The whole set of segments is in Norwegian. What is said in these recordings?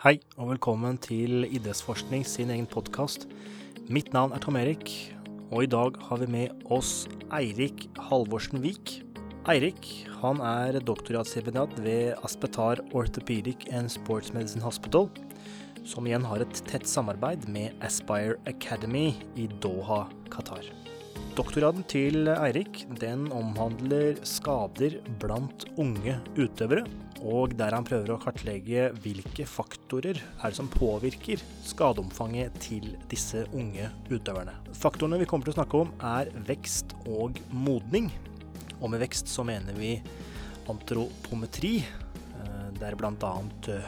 Hei, og velkommen til Idrettsforskning sin egen podkast. Mitt navn er Tom Erik, og i dag har vi med oss Eirik Halvorsen Vik. Eirik han er doktorgradsstipendiat ved Aspetar Orthopedic and Sports Medicine Hospital, som igjen har et tett samarbeid med Aspire Academy i Doha, Qatar. Doktorgraden til Eirik den omhandler skader blant unge utøvere, og der han prøver å kartlegge hvilke faktorer er det som påvirker skadeomfanget til disse unge utøverne. Faktorene vi kommer til å snakke om, er vekst og modning. Og med vekst så mener vi antropometri, eh, der bl.a.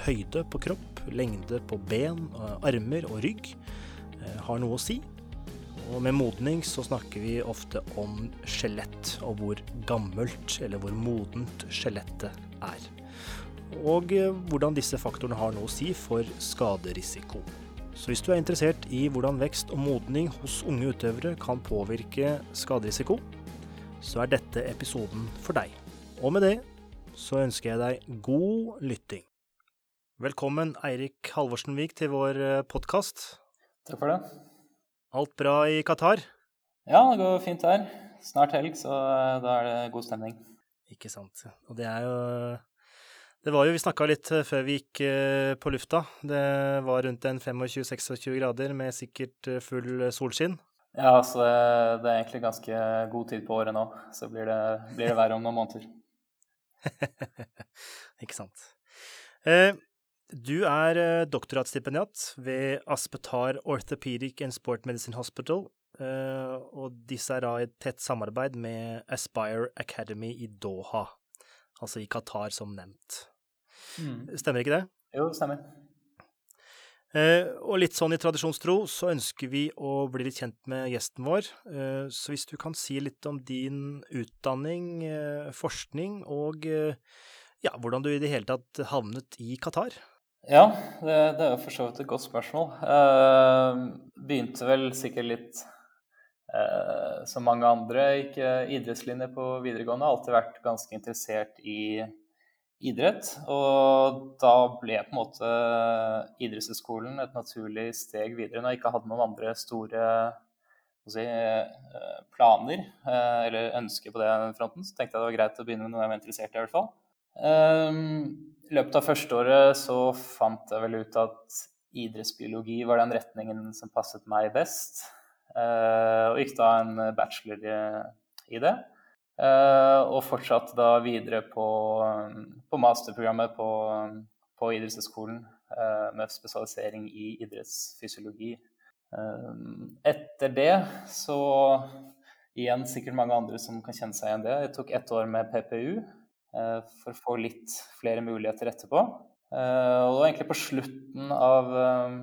høyde på kropp, lengde på ben, eh, armer og rygg eh, har noe å si. Og med modning så snakker vi ofte om skjelett, og hvor gammelt eller hvor modent skjelettet er. Og eh, hvordan disse faktorene har noe å si for skaderisiko. Så hvis du er interessert i hvordan vekst og modning hos unge utøvere kan påvirke skaderisiko, så er dette episoden for deg. Og med det så ønsker jeg deg god lytting. Velkommen Eirik Halvorsenvik til vår podkast. Takk for det. Alt bra i Qatar? Ja, det går fint her. Snart helg, så eh, da er det god stemning. Ikke sant. Og det er jo Det var jo Vi snakka litt eh, før vi gikk eh, på lufta. Det var rundt en 25-26 grader med sikkert full solskinn. Ja, så det er egentlig ganske god tid på året nå. Så blir det, blir det verre om noen måneder. Ikke sant. Eh, du er eh, doktorgradsstipendiat ved Aspetar Orthopedic and Sport Medicine Hospital, eh, og disse er da i et tett samarbeid med Aspire Academy i Doha, altså i Qatar, som nevnt. Mm. Stemmer ikke det? Jo, det stemmer. Eh, og litt sånn i tradisjonstro så ønsker vi å bli litt kjent med gjesten vår. så hvis du kan si litt om din utdanning, forskning og ja, hvordan du i det hele tatt havnet i Qatar? Ja, det, det er jo for så vidt et godt spørsmål. Uh, begynte vel sikkert litt uh, som mange andre. Gikk idrettslinje på videregående. Alltid vært ganske interessert i idrett. Og da ble på en måte idrettshøyskolen et naturlig steg videre. Når jeg ikke hadde noen andre store si, uh, planer eller ønsker på den fronten, så tenkte jeg det var greit å begynne med noe jeg var interessert i. i hvert fall. Um, I løpet av førsteåret så fant jeg vel ut at idrettsbiologi var den retningen som passet meg best. Uh, og gikk da en bachelor i, det. Uh, og fortsatte da videre på, på masterprogrammet på, på idrettshøyskolen uh, med spesialisering i idrettsfysiologi. etter det så igjen sikkert mange andre som kan kjenne seg igjen det. Jeg tok ett år med PPU, Eh, for å få litt flere muligheter etterpå. Eh, og det var egentlig på slutten av eh,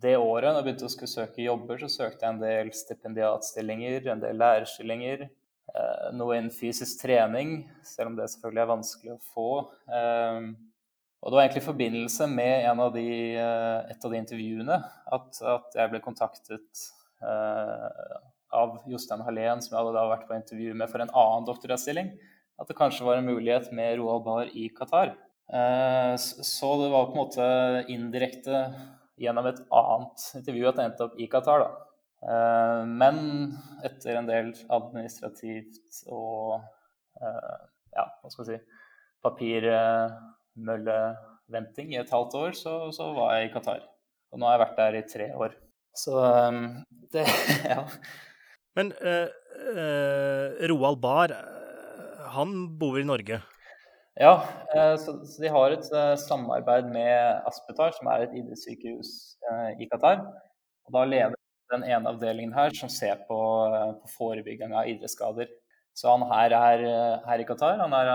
det året, når jeg begynte å skulle søke jobber, så søkte jeg en del stipendiatstillinger, en del lærerstillinger. Noe innen fysisk trening, selv om det selvfølgelig er vanskelig å få. Og det var egentlig i forbindelse med av de, et av de intervjuene at, at jeg ble kontaktet av Jostein Hallén, som jeg hadde vært på intervju med for en annen doktorgradsstilling at det kanskje var en mulighet med Roald Bahr i Qatar. Eh, så det var på en måte indirekte gjennom et annet intervju at det endte opp i Qatar. da. Eh, men etter en del administrativt og eh, ja, hva skal vi si papirmølleventing i et halvt år, så, så, var jeg i Qatar. Og nå har jeg vært der i tre år. Så det Ja. Men uh, uh, Roald Bar han bor i Norge? Ja, eh, så, de har et eh, samarbeid med Aspetar, som er et idrettssykehus eh, i Qatar. Og da leder den ene avdelingen her som ser på, på forebygging av idrettsskader. Så han her er her i Qatar. Han er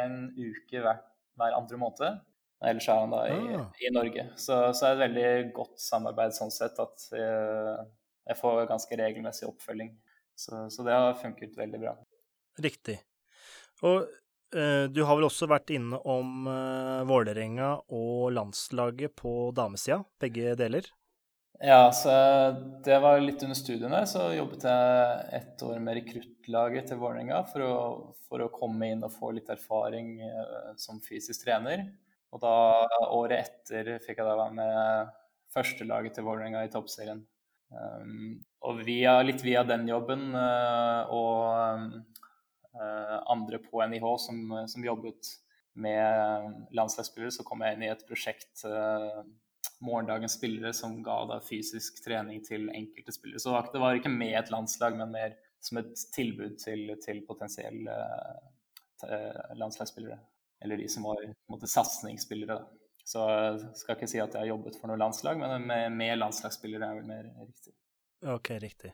en uke hver, hver andre måned. Ellers er han da i, ah. i Norge. Så, så, er det et veldig godt samarbeid sånn sett at jeg får ganske regelmessig oppfølging. Så, så det har funket veldig bra. Riktig. Og eh, du har vel også vært inne om eh, Vålerenga og landslaget på damesida, begge deler? Ja, så det var litt under studiene. Så jobbet jeg ett år med rekruttlaget til Vålerenga for, for, å komme inn og få litt erfaring eh, som fysisk trener. Og da året etter fikk jeg da være med førstelaget til Vålerenga i toppserien. Um, og via, litt via den jobben uh, og uh, andre på NIH som, som, jobbet med landslagsspillere, så kom jeg inn i et prosjekt Morgendagens spillere som ga da fysisk trening til enkelte spillere. Så det var ikke med et landslag, men mer som et tilbud til, til potensielle landslagsspillere. Eller de som var måte, satsingsspillere. Så jeg skal ikke si at jeg har jobbet for noe landslag, men med, med landslagsspillere er vel mer riktig. Ok, riktig.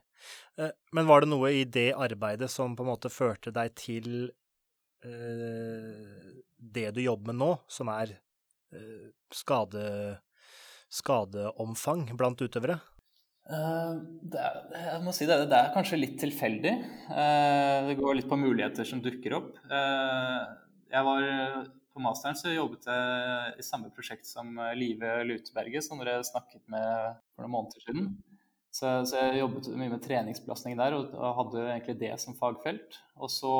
Eh, men var det noe i det arbeidet som på en måte førte deg til eh, det du jobber med nå, som er eh, skade, skadeomfang blant utøvere? Uh, er, jeg må si det, det er kanskje litt tilfeldig. Det går litt på muligheter som dukker opp. Jeg var på masteren så jobbet jeg i samme prosjekt som Live Luteberget, som dere snakket med for noen måneder siden. Så, så jeg jobbet mye med treningsbelastning der og, og, hadde egentlig det som fagfelt. Og så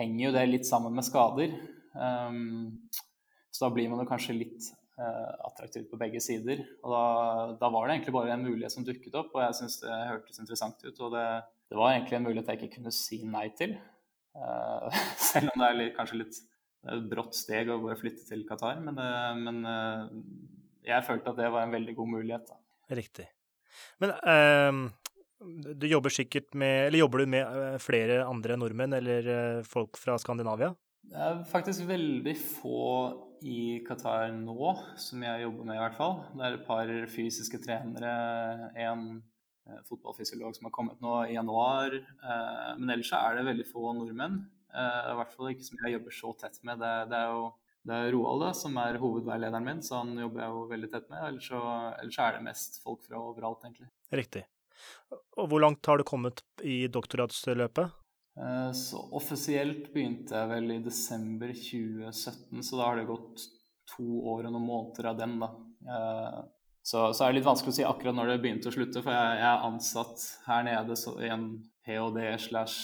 henger jo det litt sammen med skader. Um, så da blir man jo kanskje litt uh, attraktiv på begge sider. Og da, da, var det egentlig bare en mulighet som dukket opp, og jeg syntes det hørtes interessant ut. Og det, det, var egentlig en mulighet jeg ikke kunne si nei til. Uh, selv om det er litt, kanskje litt et brått steg å bare flytte til Qatar, men, eh, men, uh, jeg følte at det var en veldig god mulighet. Da. Riktig. Men uh, du jobber sikkert med Eller jobber du med flere andre nordmenn eller folk fra Skandinavia? Det er faktisk veldig få i Qatar nå som jeg jobber med, i hvert fall. Det er et par fysiske trenere, en fotballfysiolog som har kommet nå i januar. Men ellers så er det veldig få nordmenn. I hvert fall ikke som jeg jobber så tett med. Det, det er jo det er Roald da, som er hovedveilederen min, så han jobber jeg jo veldig tett med. Ellers så, ellers er det mest folk fra overalt, egentlig. Riktig. Og hvor langt har du kommet i doktoratsløpet? Uh, så offisielt begynte jeg vel i desember 2017, så da har det gått to år og noen måneder av den, da. Uh, så, så, er det litt vanskelig å si akkurat når det begynte å slutte, for jeg, jeg er ansatt her nede så, i en ph.d. slash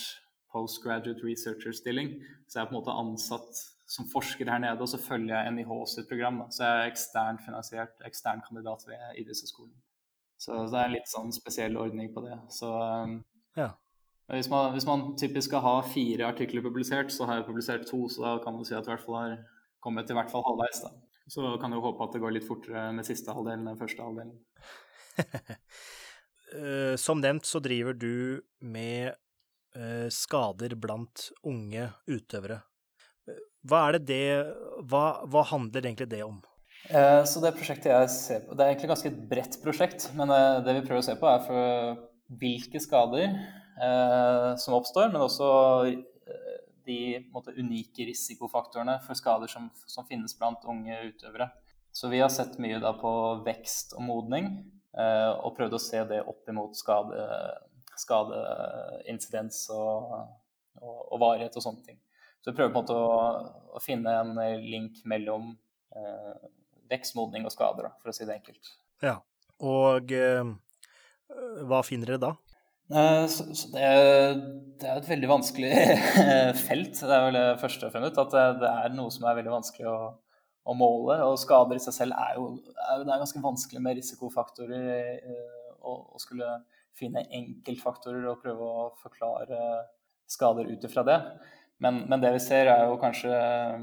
postgraduate researcher-stilling. Så jeg er på en måte ansatt som forsker her nede, og så følger jeg NIH sitt program. Da. Så jeg er eksternt finansiert, ekstern kandidat ved idrettshøyskolen. Så det er en litt sånn spesiell ordning på det. Så um, ja. hvis, man, hvis, man, typisk skal ha fire artikler publisert, så har jeg publisert to, så da kan man si at du i hvert fall har kommet i hvert fall halvveis. da. Så kan jeg håpe at det går litt fortere med siste halvdelen enn første halvdelen. Eh, som nevnt så driver du med Eh, skader blant unge utøvere. Hva er det det Hva, hva handler egentlig det om? Eh, så det prosjektet jeg ser på, det er egentlig ganske et bredt prosjekt. Men eh, det vi prøver å se på, er for hvilke skader eh, som oppstår, men også de måte, unike risikofaktorene for skader som, som, finnes blant unge utøvere. Så vi har sett mye da på vekst og modning, og prøvd å se det opp imot skade, skadeinsidens og, og, og, varighet og sånne ting. Så vi prøver på en måte å, å finne en link mellom eh, vekstmodning og skader, for å si det enkelt. Ja, og eh, hva finner dere da? Eh, så, så det, det, er et veldig vanskelig felt. Det er vel det første jeg har funnet ut. At det, det, er noe som er veldig vanskelig å, å måle. Og skader i seg selv er jo er, det er ganske vanskelig med risikofaktorer eh, å skulle finne enkeltfaktorer og prøve å forklare skader ut ifra det. Men, men, det vi ser, er jo kanskje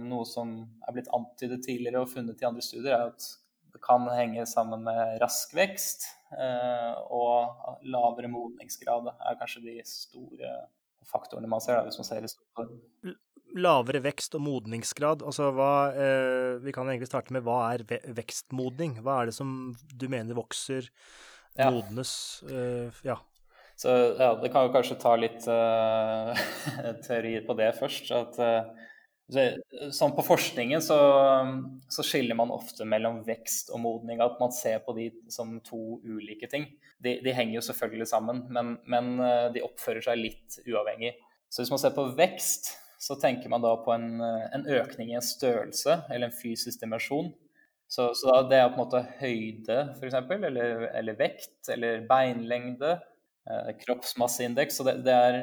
noe som er blitt antydet tidligere og funnet i andre studier, er at det kan henge sammen med rask vekst eh, og lavere modningsgrad er kanskje de store faktorene man ser, da, hvis man ser i. Lavere vekst og modningsgrad, altså hva eh, Vi kan egentlig starte med hva er vekstmodning? Hva er det som du mener vokser ja. modnes uh, Ja. Så ja, det kan jo kanskje ta litt uh, teori på det først. at uh, Sånn på forskningen så, så, skiller man ofte mellom vekst og modning. At man ser på de som to ulike ting. De, de henger jo selvfølgelig sammen, men, men, de oppfører seg litt uavhengig. Så hvis man ser på vekst, så tenker man da på en, en økning i en størrelse eller en fysisk dimensjon så, så det er på en måte høyde, f.eks., eller, eller vekt, eller beinlengde, kroppsmasseindeks. Så det, det, er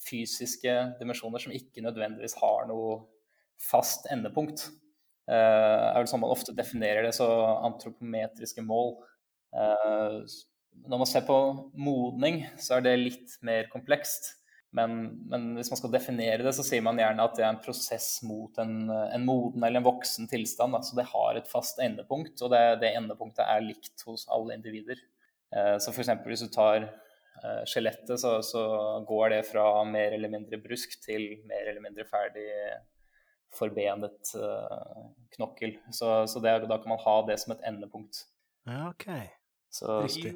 fysiske dimensjoner som ikke nødvendigvis har noe fast endepunkt. Det er vel sånn man ofte definerer det, så antropometriske mål. Når man ser på modning, så er det litt mer komplekst. Men, men, hvis man skal definere det, så sier man gjerne at det er en prosess mot en, en moden eller en voksen tilstand. Altså det har et fast endepunkt, og det, det endepunktet er likt hos alle individer. Eh, så f.eks. hvis du tar eh, skjelettet, så, så, går det fra mer eller mindre brusk til mer eller mindre ferdig forbenet eh, knokkel. Så, så det, da kan man ha det som et endepunkt. OK. Så, Riktig.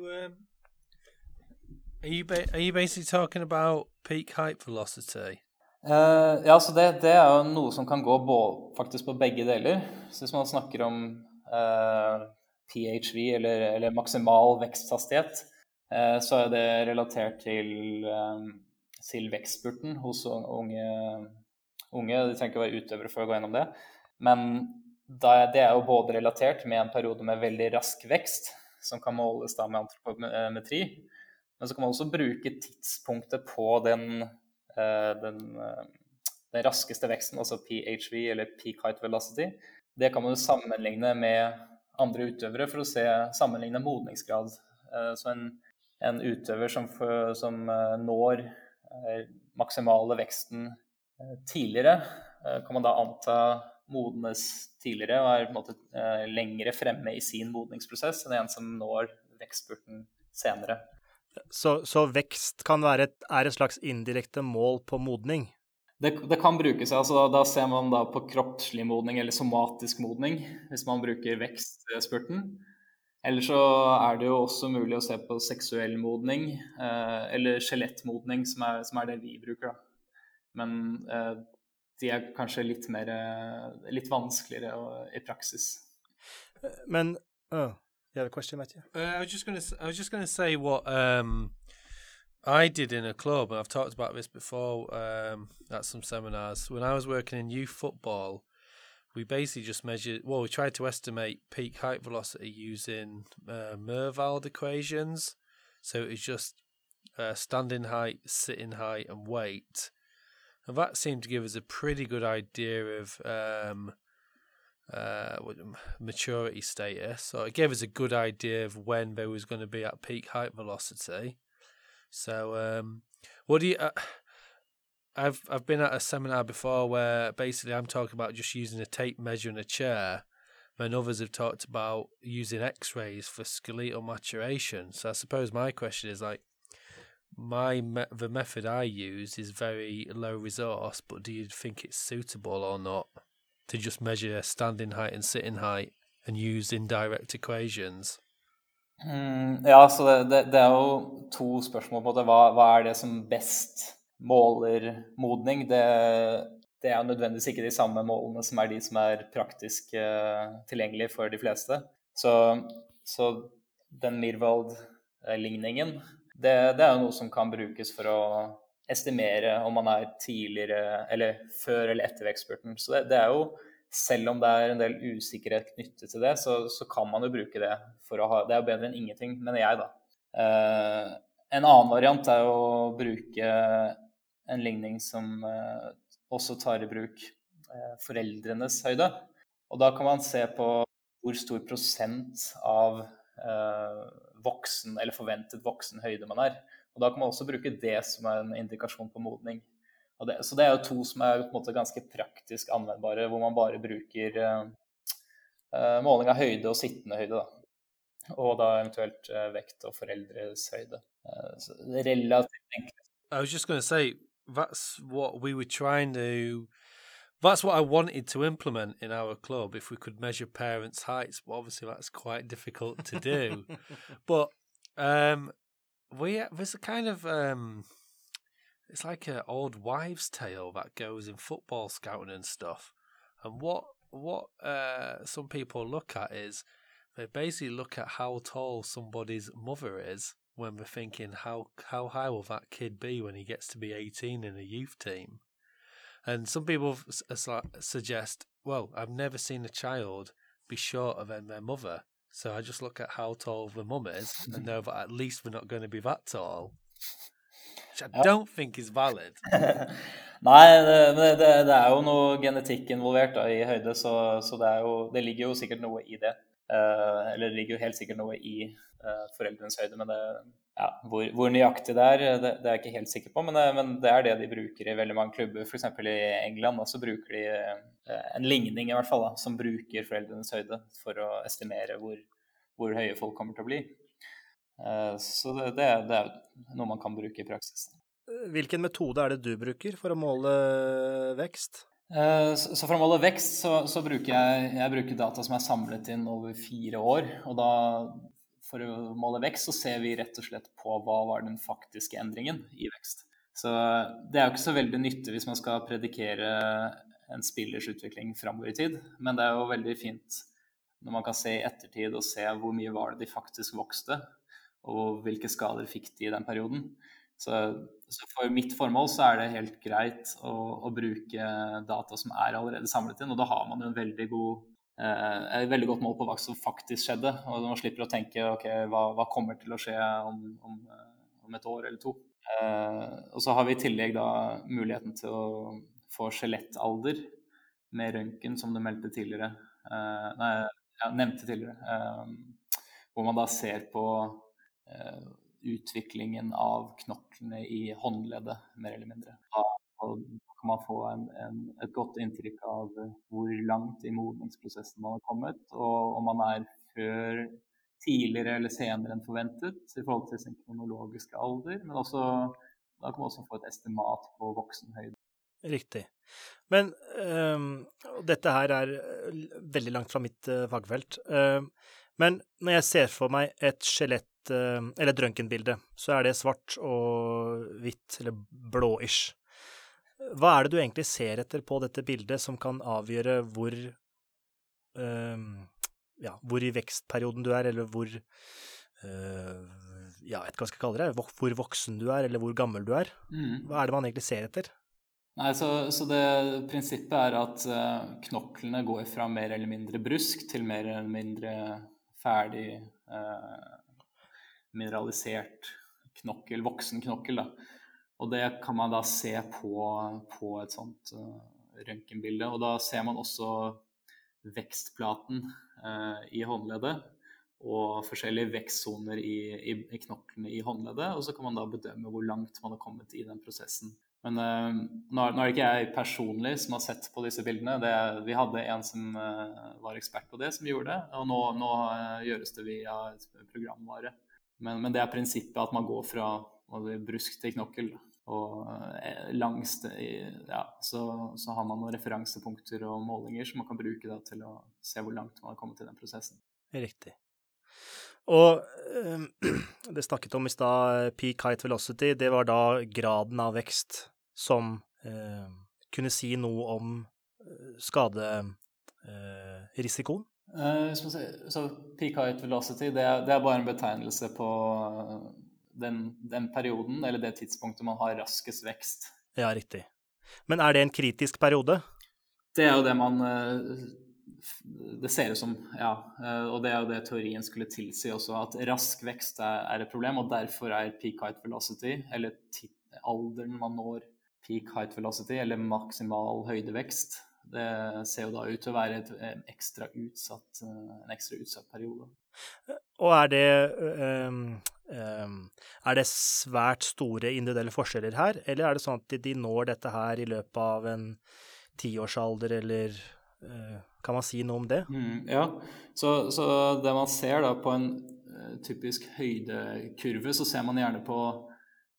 Are you, are you basically talking about peak height velocity? Uh, ja, så det, det, er jo noe som kan gå faktisk på begge deler. Så hvis man snakker om uh, eh, PHV, eller, eller, maksimal veksthastighet, så er det relatert til, til vekstspurten hos unge, unge. De trenger ikke å være utøvere for å gå gjennom det. Men det er jo både relatert med en periode med veldig rask vekst, som kan måles da med antropometri, men så kan man også bruke tidspunktet på den, eh, den, eh, den raskeste veksten, altså PHV eller peak height velocity. Det kan man jo sammenligne med andre utøvere for å se, sammenligne modningsgrad. Eh, så en, en utøver som, som når maksimale veksten tidligere, kan man da anta modnes tidligere og er på en måte lengre fremme i sin modningsprosess enn en som når vekstspurten senere. Så, så vekst kan være et, er et slags indirekte mål på modning? Det, det kan brukes. altså Da, da ser man da på kroppslig modning eller somatisk modning, hvis man bruker vekstspurten. Eller så er det jo også mulig å se på seksuell modning, eh, eller skjelettmodning, som, som, er det vi bruker. da. Men eh, de er kanskje litt mer eh, litt vanskeligere å, i praksis. Men oh, you have a question, Matthew? Uh, I was just gonna. I was just gonna say what um, I did in a club, and I've talked about this before um, at some seminars. When I was working in youth football, we basically just measured. Well, we tried to estimate peak height velocity using uh, Mervald equations. So it was just uh, standing height, sitting height, and weight. And that seemed to give us a pretty good idea of um, uh, maturity status. So it gave us a good idea of when they was going to be at peak height velocity. So, um, what do you? Uh, I've I've been at a seminar before where basically I'm talking about just using a tape measure in a chair, and others have talked about using X-rays for skeletal maturation. So I suppose my question is like, my me- the method I use is very low resource, but do you think it's suitable or not? to just measure standing height and sitting height and use indirect equations? Mm, ja, så det, det, det, er jo to spørsmål på det. Hva, hva, er det som best måler modning? Det, det, er nødvendigvis ikke de samme målene som er de som er praktisk uh, tilgjengelige for de fleste. Så, så den Mirwald-ligningen, det, det, er noe som kan brukes for å estimere om man er tidligere eller før eller etter vekstspurten. Så det, det, er jo, selv om det er en del usikkerhet knyttet til det, så, så, kan man jo bruke det for å ha Det er jo bedre enn ingenting, mener jeg, da. Eh, en annen variant er å bruke en ligning som eh, også tar i bruk eh, foreldrenes høyde. Og da kan man se på hvor stor prosent av eh, voksen eller forventet voksen høyde man er. Og Da kan man også bruke det som en indikasjon på modning. Det, så det er jo to som er på en måte ganske praktisk anvendbare, hvor man bare bruker uh, måling av høyde og sittende høyde. Da. Og da eventuelt uh, vekt og foreldres høyde. Uh, relativt enkelt. I was just going to say, that's what we were trying to that's what I wanted to implement in our club if we could measure parents' heights. But obviously, that's quite difficult to do. but um, we there's a kind of um, it's like an old wives' tale that goes in football scouting and stuff. And what what uh, some people look at is they basically look at how tall somebody's mother is when we're thinking how how high will that kid be when he gets to be 18 in a youth team. And some people suggest, well, I've never seen a child be shorter than their mother. So I just look at how tall the mum is and know that at least we're not going to be that tall. which I don't think is valid. Nei, det, det, det, er jo noe genetikk involvert da, i høyde, så, så det, jo, det, ligger jo sikkert noe i det. Uh, eller det ligger jo helt sikkert noe i uh, foreldrenes høyde, men det, ja, hvor, hvor, nøyaktig det er, det, det, er jeg ikke helt sikker på. Men, men, det er det de bruker i veldig mange klubber. F.eks. i England da, så bruker de en ligning i hvert fall, da, som bruker foreldrenes høyde for å estimere hvor, hvor høye folk kommer til å bli. så det, det, er noe man kan bruke i praksis. Hvilken metode er det du bruker for å måle vekst? Eh, så for å måle vekst, så, så bruker jeg, jeg bruker data som er samlet inn over fire år. Og da, for å måle vekst, så ser vi rett og slett på hva var den faktiske endringen i vekst. Så det er jo ikke så veldig nyttig hvis man skal predikere en spillers utvikling framover i tid, men det er jo veldig fint når man kan se i ettertid og se hvor mye var det de faktisk vokste, og hvilke skader fikk de i den perioden. Så, så, for mitt formål så er det helt greit å, å, bruke data som er allerede samlet inn, og da har man jo en veldig god et veldig godt mål på hva som faktisk skjedde. Og man slipper å tenke ok, hva, hva kommer til å skje om, om, om et år eller to. Uh, og så har vi i tillegg da muligheten til å få skjelettalder med røntgen, som du meldte tidligere. Uh, nei, ja, nevnte tidligere. Uh, hvor man da ser på eh, utviklingen av knoklene i håndleddet, mer eller mindre. Da kan man få en, en, et godt inntrykk av hvor langt i modningsprosessen man har kommet, og om man er før, tidligere eller senere enn forventet i forhold til sin kronologiske alder. Men også, da kan man også få et estimat på voksenhøyde. Riktig. Men øh, dette her er veldig langt fra mitt øh, fagfelt. Øh, men når jeg ser for meg et skjelett Eh, eller et røntgenbilde, så er det svart og hvitt, eller blå-ish. Hva er det du egentlig ser etter på dette bildet som kan avgjøre hvor uh, ja, hvor i vekstperioden du er, eller hvor uh, ja, jeg vet ikke hva jeg skal kalle det, hvor voksen du er, eller hvor gammel du er. Mm. Hva er det man egentlig ser etter? Nei, så, så det Prinsippet er at uh, knoklene går fra mer eller mindre brusk til mer eller mindre ferdig uh, mineralisert knokkel, voksen knokkel. Da. Og det kan man da se på, på et sånt uh, røntgenbilde. Og da ser man også vekstplaten uh, i håndleddet og forskjellige vekstsoner i, i, i, knoklene i håndleddet. Og så kan man da bedømme hvor langt man har kommet i den prosessen. Men uh, nå, er det ikke jeg personlig som har sett på disse bildene. Det, vi hadde en som uh, var ekspert på det, som gjorde det. Og nå, nå gjøres det via programvare. Men, men, det er prinsippet at man går fra brusk til knokkel. Og eh, langs det, ja, så, så, har man noen referansepunkter og målinger som man kan bruke da, til å se hvor langt man har kommet i den prosessen. Riktig. Og øh, det snakket om i stad, peak height velocity, det var da graden av vekst som øh, kunne si noe om skaderisikoen? Uh, så peak height velocity det er, det er, bare en betegnelse på eh, den, den, perioden eller det tidspunktet man har raskest vekst. Ja, riktig. Men er det en kritisk periode? Det er jo det man eh, Det ser ut som, ja. Og det er jo det teorien skulle tilsi også, at rask vekst er, et problem. Og derfor er peak height velocity, eller alderen man når peak height velocity, eller maksimal høydevekst, det ser jo da ut til å være et, en, ekstra utsatt, en ekstra utsatt periode. Og er det, er det svært store individuelle forskjeller her, eller er det sånn at de når dette her i løpet av en tiårsalder, eller uh, kan man si noe om det? Mm, ja, så, så, det man ser da på en uh, typisk høydekurve, så ser man gjerne på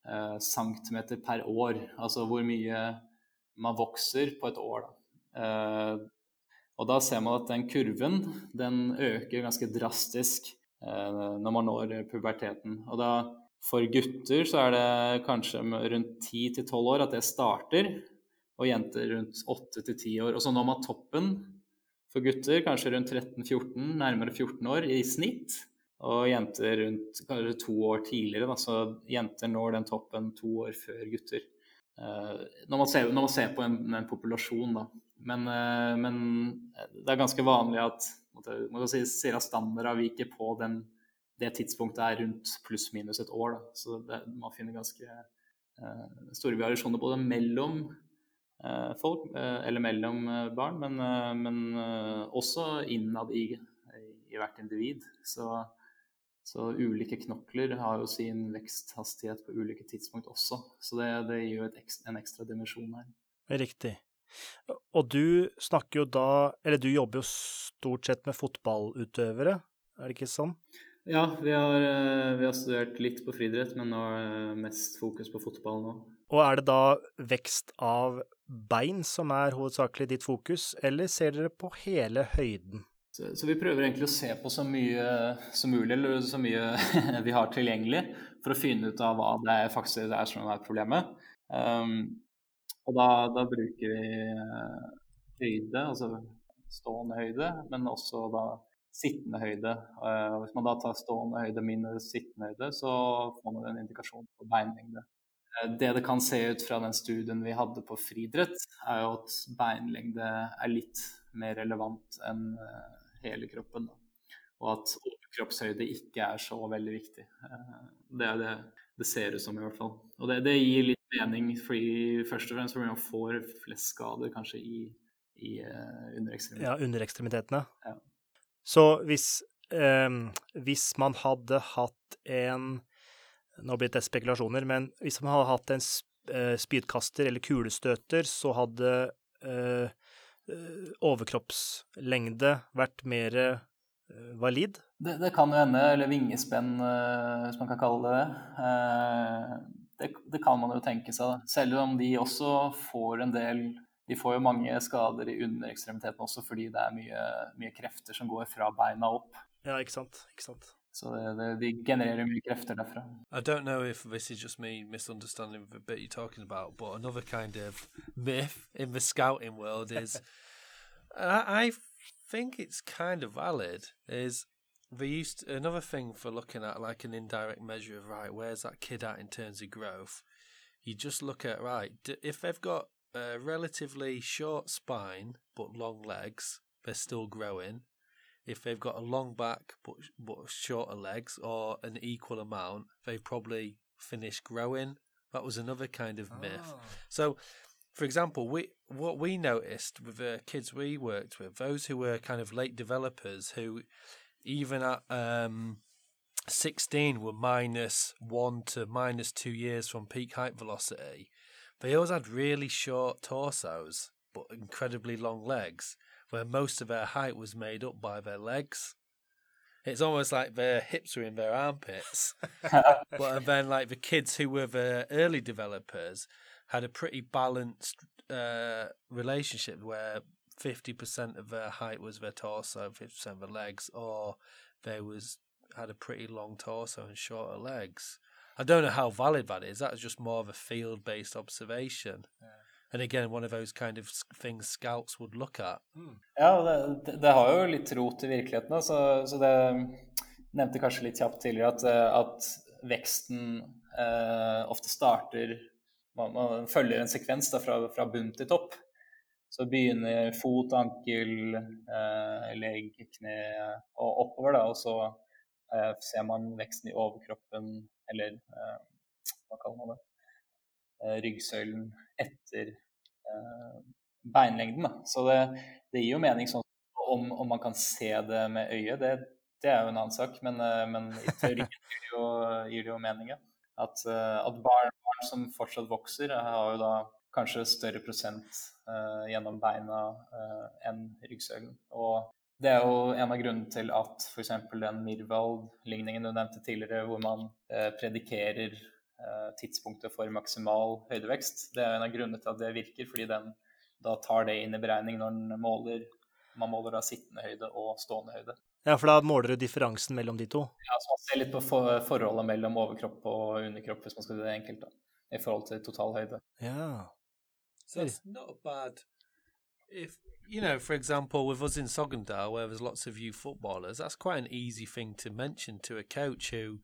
eh, centimeter per år, altså hvor mye man vokser på et år. da. Eh, og da ser man at den kurven den øker ganske drastisk eh, når man når puberteten. Og da for gutter så er det kanskje rundt 10-12 år at det starter, og jenter rundt 8-10 år. Og så når man toppen for gutter kanskje rundt 13-14, nærmere 14 år i snitt. Og jenter rundt kanskje to år tidligere. Da. Så jenter når den toppen to år før gutter. Uh, når, man ser, når, man ser, på en, en populasjon, da. Men, uh, men, det er ganske vanlig at måtte, si, standarda avviker på den, det tidspunktet er rundt pluss-minus et år. Da. Så det, man finner ganske uh, store variasjoner både mellom uh, folk, uh, eller mellom barn, men, men også innad i, i hvert individ. Så, så ulike knokler har jo sin veksthastighet på ulike tidspunkt også. Så det, det gir jo ekstra, en ekstra dimensjon her. Riktig. Og du snakker jo da Eller du jobber jo stort sett med fotballutøvere, er det ikke sånn? Ja, vi har, eh, vi har studert litt på friidrett, men nå er det mest fokus på fotball nå. Og er det da vekst av bein som er hovedsakelig ditt fokus, eller ser dere på hele høyden? Så, så, vi prøver egentlig å se på så mye som mulig, eller så mye vi har tilgjengelig, for å finne ut av hva det faktisk er som er problemet. Um, og da, da bruker vi uh, høyde, altså stående høyde, men også da sittende høyde. Og hvis man da tar stående høyde minus sittende høyde, så får man en indikasjon på beinlengde. Uh, det det kan se ut fra den studien vi hadde på friidrett, er jo at beinlengde er litt mer relevant enn hele kroppen. Og at overkroppshøyde ikke er så veldig viktig. Det er det det ser ut som, i hvert fall. Og det, det gir litt mening, fordi først og fremst fordi man får flest skader kanskje i, i uh, underekstremitetene. Ja, underekstremitetene. Ja. Så hvis, um, hvis man hadde hatt en Nå blir det spekulasjoner, men hvis man hadde hatt en uh, spydkaster eller kulestøter, så hadde uh, overkroppslengde vært mer valid? Det, det, kan jo hende, eller vingespenn, hvis man kan kalle det det det, det, kan man jo tenke seg. Selv om de også får en del De får jo mange skader i underekstremiteten også fordi det er mye, mye, krefter som går fra beina opp. Ja, ikke sant. Ikke sant. Så they, generate de genererer mye krefter derfra. I don't know if this is just me misunderstanding the bit you're talking about, but another kind of myth in the scouting world is I, I think it's kind of valid is they used to, another thing for looking at like an indirect measure of right where's that kid at in terms of growth? You just look at right if they've got a relatively short spine but long legs they're still growing. If they've got a long back but but shorter legs or an equal amount they probably finish growing. That was another kind of myth. Oh. so for example, we what we noticed with the kids we worked with, those who were kind of late developers who even at um, 16 were minus one to minus two years from peak height velocity. They always had really short torsos, but incredibly long legs, where most of their height was made up by their legs. It's almost like their hips were in their armpits. but then, like the kids who were the early developers had a pretty balanced uh, relationship where 50% of their height was their torso, 50% of their legs, or they was had a pretty long torso and shorter legs. I don't know how valid that is. That's just more of a field based observation. Yeah. And again, one of those kind of things scouts would look at. Mm. Ja, det, det, har jo litt rot i virkeligheten. Så, så det nevnte kanskje litt kjapt tidligere at, eh, at veksten eh, ofte starter man, man, følger en sekvens da, fra, fra bunn til topp. Så begynner fot, ankel, eh, legg, kne og oppover, da. Og så eh, ser man veksten i overkroppen, eller eh, hva kaller man det, eh, ryggsøylen etter eh, beinlengden. Da. Så det, det, gir jo mening sånn om, om, man kan se det med øyet, det, det er jo en annen sak. Men, eh, men i teorien gir det jo, gir det jo mening. At, at barn, barn som fortsatt vokser, har jo da kanskje større prosent eh, gjennom beina eh, enn ryggsøylen. Og det er jo en av grunnene til at f.eks. den Mirvald-ligningen du nevnte tidligere, hvor man eh, predikerer tidspunktet for maksimal høydevekst, det er en av grunnene til at det virker, fordi den da tar det inn i beregning når den måler man måler da sittende høyde og stående høyde. Ja, for da måler du differansen mellom de to? Ja, så man ser litt på forholdet mellom overkropp og underkropp, hvis man skal gjøre det enkelt, da, i forhold til total høyde. Ja. So it's not bad. If you know, for example, with us in Sogndal, where there's lots of youth footballers, that's quite an easy thing to mention to a coach who,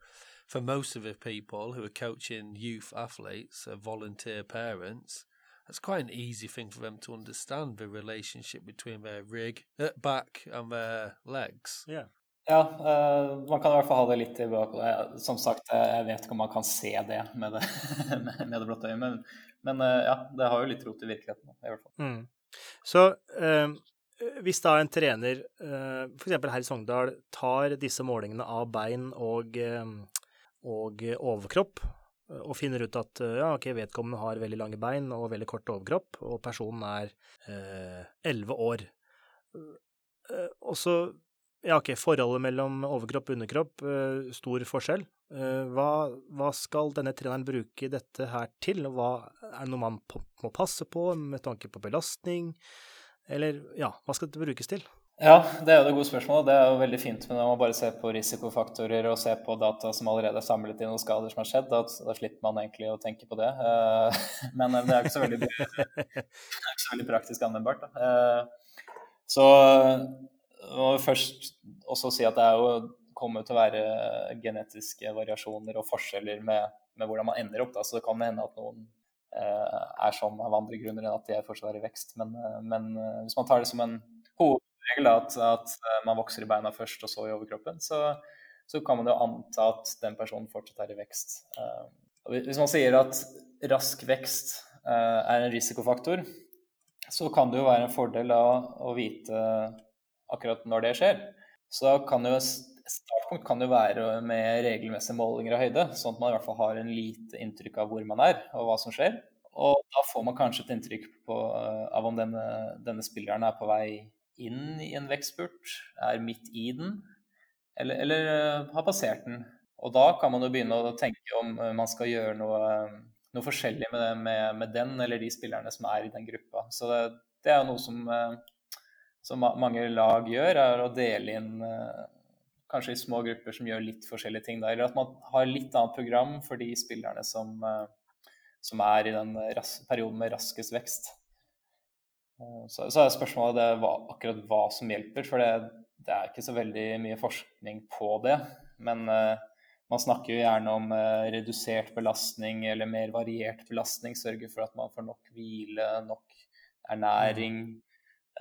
for most of the people who are coaching youth athletes, are volunteer parents. That's quite an easy thing for them to understand the relationship between their rig, uh, back, and their legs. Yeah. Ja, uh, man kan i hvert fall ha det litt i bakhodet. Som sagt, jeg vet ikke om man kan se det med det, med det blotte øyet, men, men uh, ja, det har jo litt rot i virkeligheten. i hvert fall. Mm. Så uh, hvis da en trener, uh, f.eks. her i Sogndal, tar disse målingene av bein og, og overkropp, og finner ut at ja, ok, vedkommende har veldig lange bein og veldig kort overkropp, og personen er elleve år. Og så ja, ok, forholdet mellom overkropp og underkropp, uh, stor forskjell. Uh, hva, hva, skal denne treneren bruke dette her til? Hva, er det noe man må passe på med tanke på belastning? Eller ja, hva skal det brukes til? Ja, det er jo det gode spørsmålet. Det er jo veldig fint men når man bare ser på risikofaktorer og ser på data som allerede er samlet inn og skader som har skjedd. Da, da slipper man egentlig å tenke på det. Uh, men det er ikke så veldig, ikke så veldig praktisk anvendbart. så må først også si at det er jo kommer til å være genetiske variasjoner og forskjeller med, med hvordan man ender opp. Da. Så det kan hende at noen eh, er sånn av andre grunner enn at de fortsatt er i vekst. Men, eh, men, eh, hvis man tar det som en hovedregel, at, at, eh, man vokser i beina først og så i overkroppen, så, så kan man jo anta at den personen fortsatt er i vekst. Eh, hvis man sier at rask vekst eh, er en risikofaktor, så kan det jo være en fordel da, å vite akkurat når det skjer. Så kan jo startpunkt kan jo være med regelmessige målinger av høyde, sånn at man i hvert fall har en lite inntrykk av hvor man er og hva som skjer. Og da får man kanskje et inntrykk på, eh, av om denne, denne, spilleren er på vei inn i en vekstspurt, er midt i den, eller, eller uh, har passert den. Og da kan man jo begynne å tenke om uh, man skal gjøre noe, noe forskjellig med, med, med, den eller de spillerne som er i den gruppa. Så det, det er jo noe som som mange lag gjør, er å dele inn eh, kanskje i små grupper som gjør litt forskjellige ting. Eller at man har litt annet program for de spillerne som, eh, som er i den perioden med raskest vekst. Eh, så, så er spørsmålet det hva, akkurat hva som hjelper, for det, det, er ikke så veldig mye forskning på det. Men uh, man snakker jo gjerne om uh, redusert belastning eller mer variert belastning. Sørge for at man får nok hvile, nok ernæring. Mm.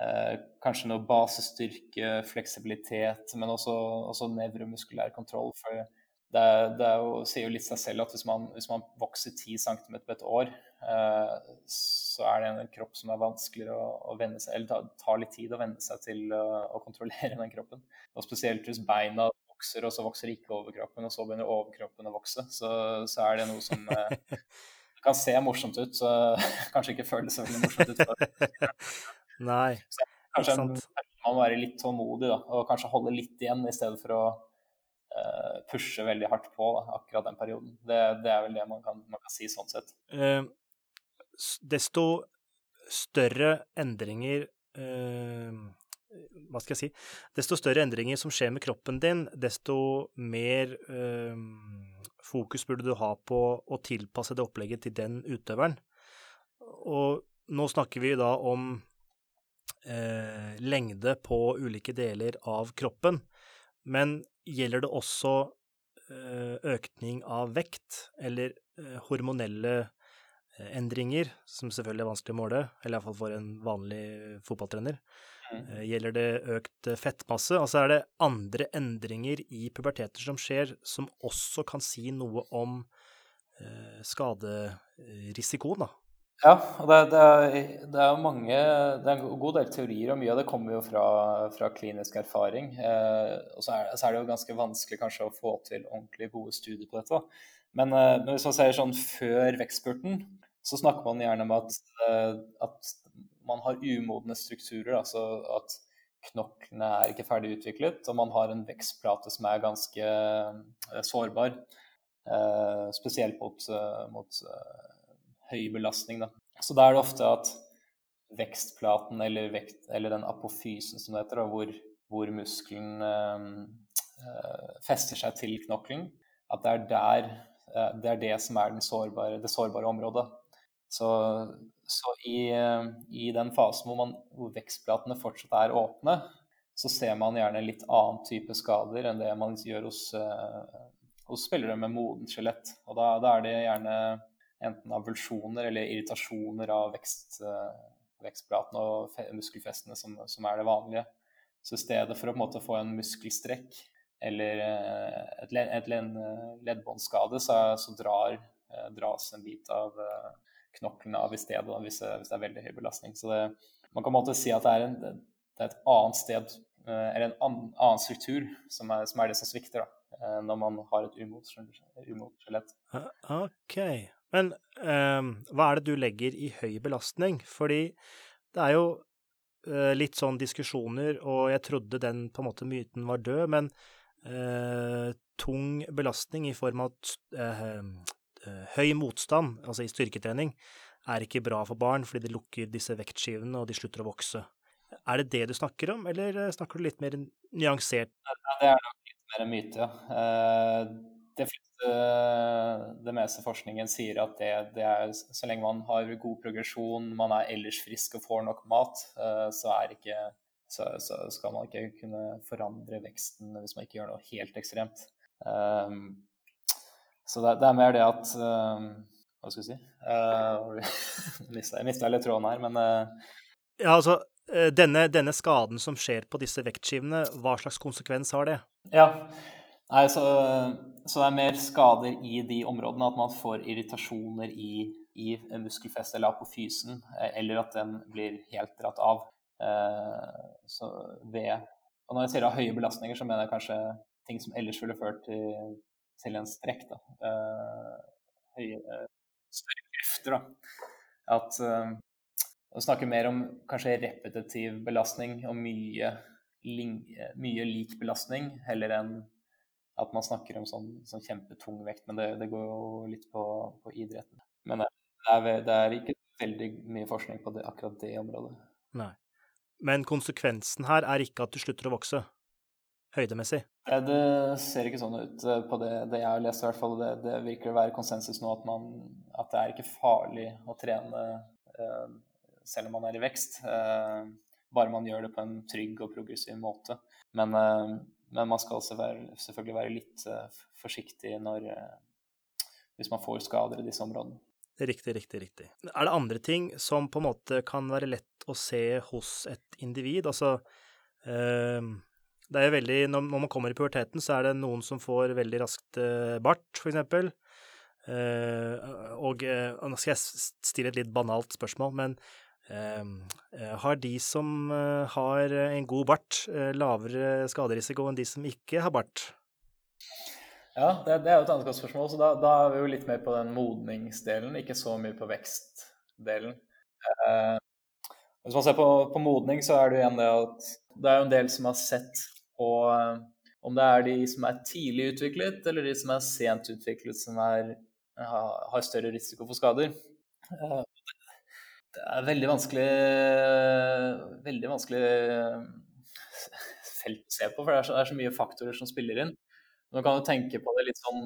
Eh, kanskje noe basestyrke, fleksibilitet, men også, også nevromuskulær kontroll. For det, det jo, sier jo litt seg selv at hvis man, hvis man vokser 10 cm på et år, eh, så er det en kropp som er vanskeligere å, å venne seg eller tar litt tid å venne seg til å, å kontrollere den kroppen. Og spesielt hvis beina vokser, og så vokser ikke overkroppen, og så begynner overkroppen å vokse, så, så er det noe som eh, kan se morsomt ut, så kanskje ikke føles så veldig morsomt ut. Nei, så kanskje en, man må være litt tålmodig da, og kanskje holde litt igjen i stedet for å uh, pushe veldig hardt på da, akkurat den perioden. Det, det, er vel det man kan, man kan si sånn sett. Uh, desto større endringer uh, hva skal jeg si Desto større endringer som skjer med kroppen din, desto mer fokus burde du ha på å tilpasse det opplegget til den utøveren. Og nå snakker vi da om eh, lengde på ulike deler av kroppen. Men gjelder det også eh, økning av vekt eller eh, hormonelle eh, endringer, som selvfølgelig er vanskelig å måle, eller iallfall for en vanlig fotballtrener? Mm. Eh, gjelder det økt fettmasse? Altså er det andre endringer i puberteter som skjer, som også kan si noe om eh, skaderisikoen, da? Ja, og det, det, er, det, er mange Det er en god del teorier, og mye av det kommer jo fra, fra klinisk erfaring. Eh, og så er, så er, det jo ganske vanskelig kanskje å få til ordentlig gode studier på dette. Men, eh, men, hvis man ser sånn før vekstspurten, så snakker man gjerne om at, eh, at man har umodne strukturer. Altså at knoklene er ikke ferdig utviklet, og man har en vekstplate som er ganske eh, sårbar. Eh, spesielt mot, eh, mot høy belastning. Da. Så da er det ofte at vekstplaten eller, vekt, eller den apofysen som det heter, da, hvor, hvor, muskelen øh, fester seg til knokkelen, at det er der øh, det er det som er sårbare, det sårbare området. Så, så i, i, den fasen hvor, man, hvor vekstplatene fortsatt er åpne, så ser man gjerne litt annen type skader enn det man gjør hos, hos spillere med modent skjelett. Og da, da, er det gjerne enten avulsjoner eller irritasjoner av vekst, eh, vekstplatene og muskelfestene som, som, er det vanlige. Så i stedet for å på en måte få en muskelstrekk, eller et, led, et leddbåndskade, så, så drar, dras en bit av knoklene av i stedet hvis det, hvis det er veldig høy belastning. Så det, man kan på en måte si at det er, en, det er et annet sted, eller en annen, annen struktur, som er, som er, det som svikter da, når man har et umot skjelett. OK. Men eh, hva er det du legger i høy belastning? Fordi det er jo eh, litt sånn diskusjoner, og jeg trodde den på en måte myten var død, men eh, tung belastning i form av uh, høy motstand, altså i styrketrening, er ikke bra for barn fordi det lukker disse vektskivene, og de slutter å vokse. Er det det du snakker om, eller snakker du litt mer nyansert? Det er nok litt mer en myte, ja. Det fleste, det meste forskningen sier at det, det, er så lenge man har god progresjon, man er ellers frisk og får nok mat, eh, så, ikke, så, så skal man ikke kunne forandre veksten hvis man ikke gjør noe helt ekstremt. Um, så det, det, er mer det at um, Hva skal vi si? Uh, jeg mista litt tråden her, men uh, Ja, altså denne, denne, skaden som skjer på disse vektskivene, hva slags konsekvens har det? Ja, Nei, så, så, det er mer skader i de områdene. At man får irritasjoner i, i muskelfestet eller apofysen, eh, eller at den blir helt dratt av. Eh, så ved Og når jeg sier høye belastninger, så mener jeg kanskje ting som ellers ville ført til, til en strekk. Da. Eh, høye, større krefter, da. At å snakke mer om kanskje repetitiv belastning og mye, mye lik belastning heller enn at man snakker om sånn, sånn kjempetung vekt, men det, det, går jo litt på, på idretten. Men det er, det er, ikke veldig mye forskning på det, akkurat det området. Nei. Men konsekvensen her er ikke at du slutter å vokse, høydemessig? Det ser ikke sånn ut eh, på det, det jeg har lest, i hvert fall. Det, det virker å være konsensus nå at, man, at, det er ikke farlig å trene eh, selv om man er i vekst. Eh, bare man gjør det på en trygg og progressiv måte. Men eh, men man skal selvfølgelig være litt uh, forsiktig når, uh, hvis man får skader i disse områdene. Riktig, riktig, riktig. Er det andre ting som på en måte kan være lett å se hos et individ? Altså, uh, det er veldig Når man kommer i puberteten, så er det noen som får veldig raskt bart, for eksempel. og nå skal jeg stille et litt banalt spørsmål, men Ehm, eh, har de som eh, har en god bart, eh, lavere skaderisiko enn de som ikke har bart? Ja, det, det er jo et annet godt spørsmål. Så da, da, er vi jo litt mer på den modningsdelen, ikke så mye på vekstdelen. Eh, hvis man ser på, på, modning, så er det jo igjen det at det er jo en del som har sett på om det er de som er tidlig utviklet, eller de som er sent utviklet, som er, har større risiko for skader. Det er veldig vanskelig Veldig vanskelig eh, felt å se på, for det er, så, det er, så, mye faktorer som spiller inn. Nå kan du tenke på det litt sånn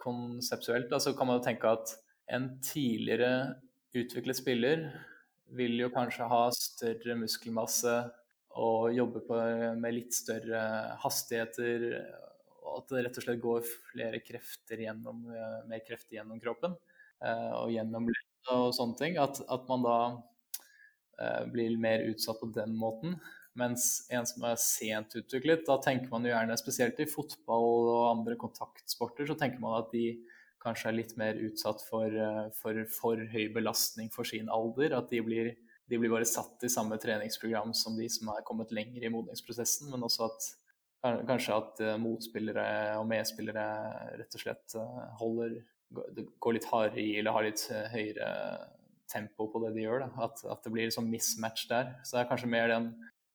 konseptuelt. altså kan man tenke at en tidligere utviklet spiller vil jo kanskje ha større muskelmasse og jobbe på, med litt større hastigheter. Og at det rett og slett går flere krefter gjennom, eh, mer krefter gjennom kroppen eh, og gjennom ledd og sånne ting, at, at man da eh, blir mer utsatt på den måten. Mens en som er sent utviklet, da tenker man jo gjerne, spesielt i fotball og andre kontaktsporter, så tenker man at de kanskje er litt mer utsatt for eh, for, for høy belastning for sin alder. At de blir, de blir, bare satt i samme treningsprogram som de som er kommet lenger i modningsprosessen, men også at kanskje at eh, motspillere og medspillere rett og slett eh, holder går litt hardere i eller har litt eh, høyere tempo på det de gjør. At, at, det blir sånn mismatch der. Så det er kanskje mer den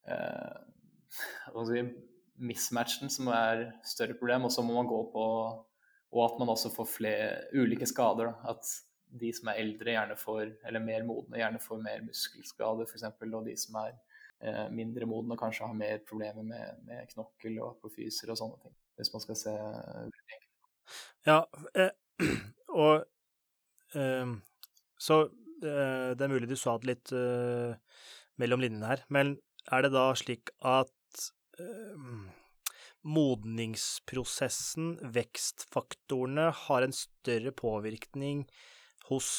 eh, mismatchen som er større problem. Og så må man gå på Og at man også får flere ulike skader. Da. At de som er eldre, gjerne får, eller mer modne, gjerne får mer muskelskader f.eks. Og de som er eh, mindre modne, kanskje har mer problemer med, med knokkel og apofyser og sånne ting. Hvis man skal se Ja, eh, og eh, Så eh, det er mulig du sa det litt eh, mellom linjene her, men er det da slik at uh, modningsprosessen, vekstfaktorene, har en større påvirkning hos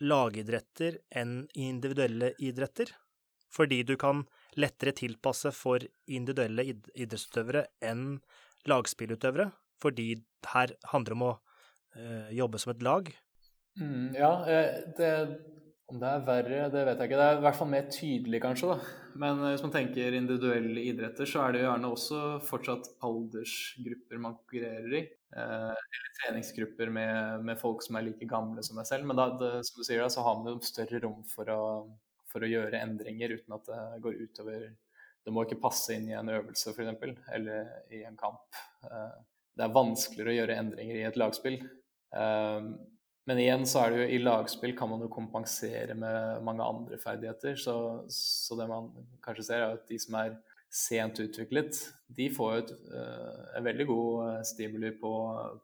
lagidretter enn individuelle idretter? Fordi du kan lettere tilpasse for individuelle idrettsutøvere enn lagspillutøvere, fordi her handler om å jobbe som et lag? Mm, ja, det, om det er verre, det vet jeg ikke. Det er i hvert fall mer tydelig, kanskje. da. Men hvis man tenker individuelle idretter, så er det jo gjerne også fortsatt aldersgrupper man konkurrerer i. Eh, eller treningsgrupper med, med, folk som er like gamle som meg selv. Men da, det, som du sier, da, så har man jo større rom for å, for å gjøre endringer uten at det går utover Det må ikke passe inn i en øvelse, f.eks., eller i en kamp. Eh, det er vanskeligere å gjøre endringer i et lagspill. Eh, men igjen så er det jo i lagspill kan man jo kompensere med mange andre ferdigheter. Så, så det man kanskje ser, er at de som er sent utviklet, de får jo et, uh, en veldig god eh, stimuli på,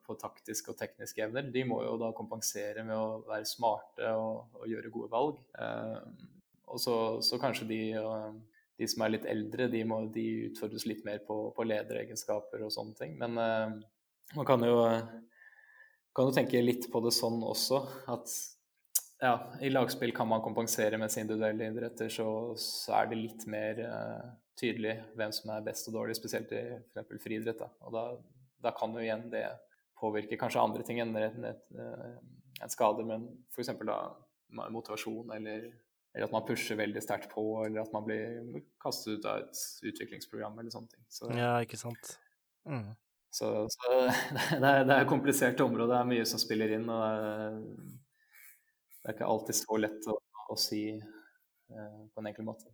på, taktiske og tekniske evner. De må jo da kompensere med å være smarte og, og gjøre gode valg. Uh, og så, så, kanskje de, uh, de, som er litt eldre, de, må, de utfordres litt mer på, på lederegenskaper og sånne ting. Men man kan jo kan du tenke litt på det sånn også, at ja, i lagspill kan man kompensere sine individuelle idretter, så, så, er det litt mer uh, tydelig hvem som er best og dårlig, spesielt i f.eks. friidrett. Da. Og da, da, kan jo igjen det påvirke kanskje andre ting enn et, uh, en skade, men f.eks. da motivasjon eller, eller, at man pusher veldig sterkt på, eller at man blir kastet ut av et utviklingsprogram eller sånne ting. Så, ja, ikke sant. Mm. Så, så det, er, det er et komplisert område, det er mye som spiller inn. og Det er, det er ikke alltid så lett å, å si eh, på en enkel måte.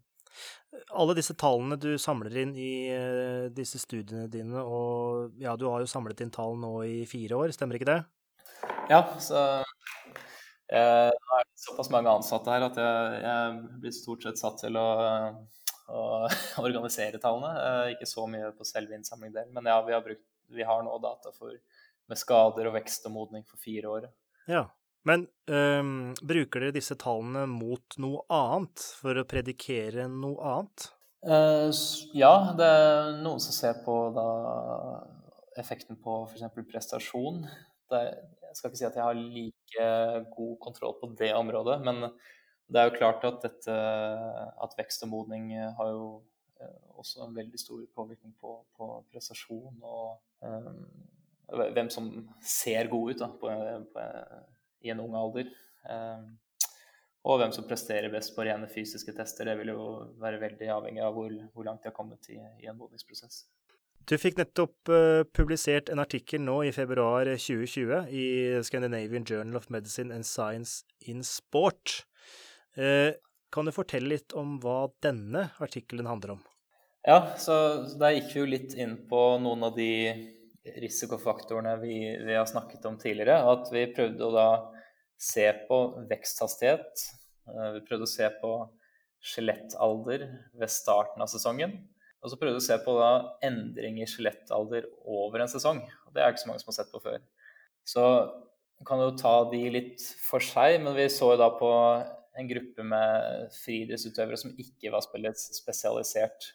Alle disse tallene du samler inn i eh, disse studiene dine, og ja, du har jo samlet inn tall nå i fire år, stemmer ikke det? Ja, så eh, nå er det såpass mange ansatte her at jeg, jeg blir stort sett satt til å, å organisere tallene. Ikke så mye på selve innsamlingsdelen, men ja, vi har brukt vi har nå data for, med skader og vekst og modning for fire år. Ja, men um, bruker dere disse tallene mot noe annet, for å predikere noe annet? Uh, ja, det er noen som ser på da, effekten på f.eks. prestasjon. Er, jeg skal ikke si at jeg har like god kontroll på det området, men det er jo klart at, dette, at vekst og modning har jo også en veldig stor påvirkning på, på prestasjon og um, hvem som ser god ut da, på, på, i en ung alder. Um, og hvem som presterer best på rene fysiske tester. Det vil jo være veldig avhengig av hvor, hvor langt de har kommet i, i en modningsprosess. Du fikk nettopp uh, publisert en artikkel nå i februar 2020 i Scandinavian Journal of Medicine and Science in Sport. Uh, kan du fortelle litt om hva denne artikkelen handler om? Ja, så, der gikk vi jo litt inn på noen av de risikofaktorene vi, vi, har snakket om tidligere. At vi prøvde å da se på veksthastighet. Eh, vi prøvde å se på skjelettalder ved starten av sesongen. Og så prøvde vi å se på da endring i skjelettalder over en sesong. Det er ikke så mange som har sett på før. Så kan jo ta de litt for seg, men vi så jo da på en gruppe med friidrettsutøvere som ikke var spesialisert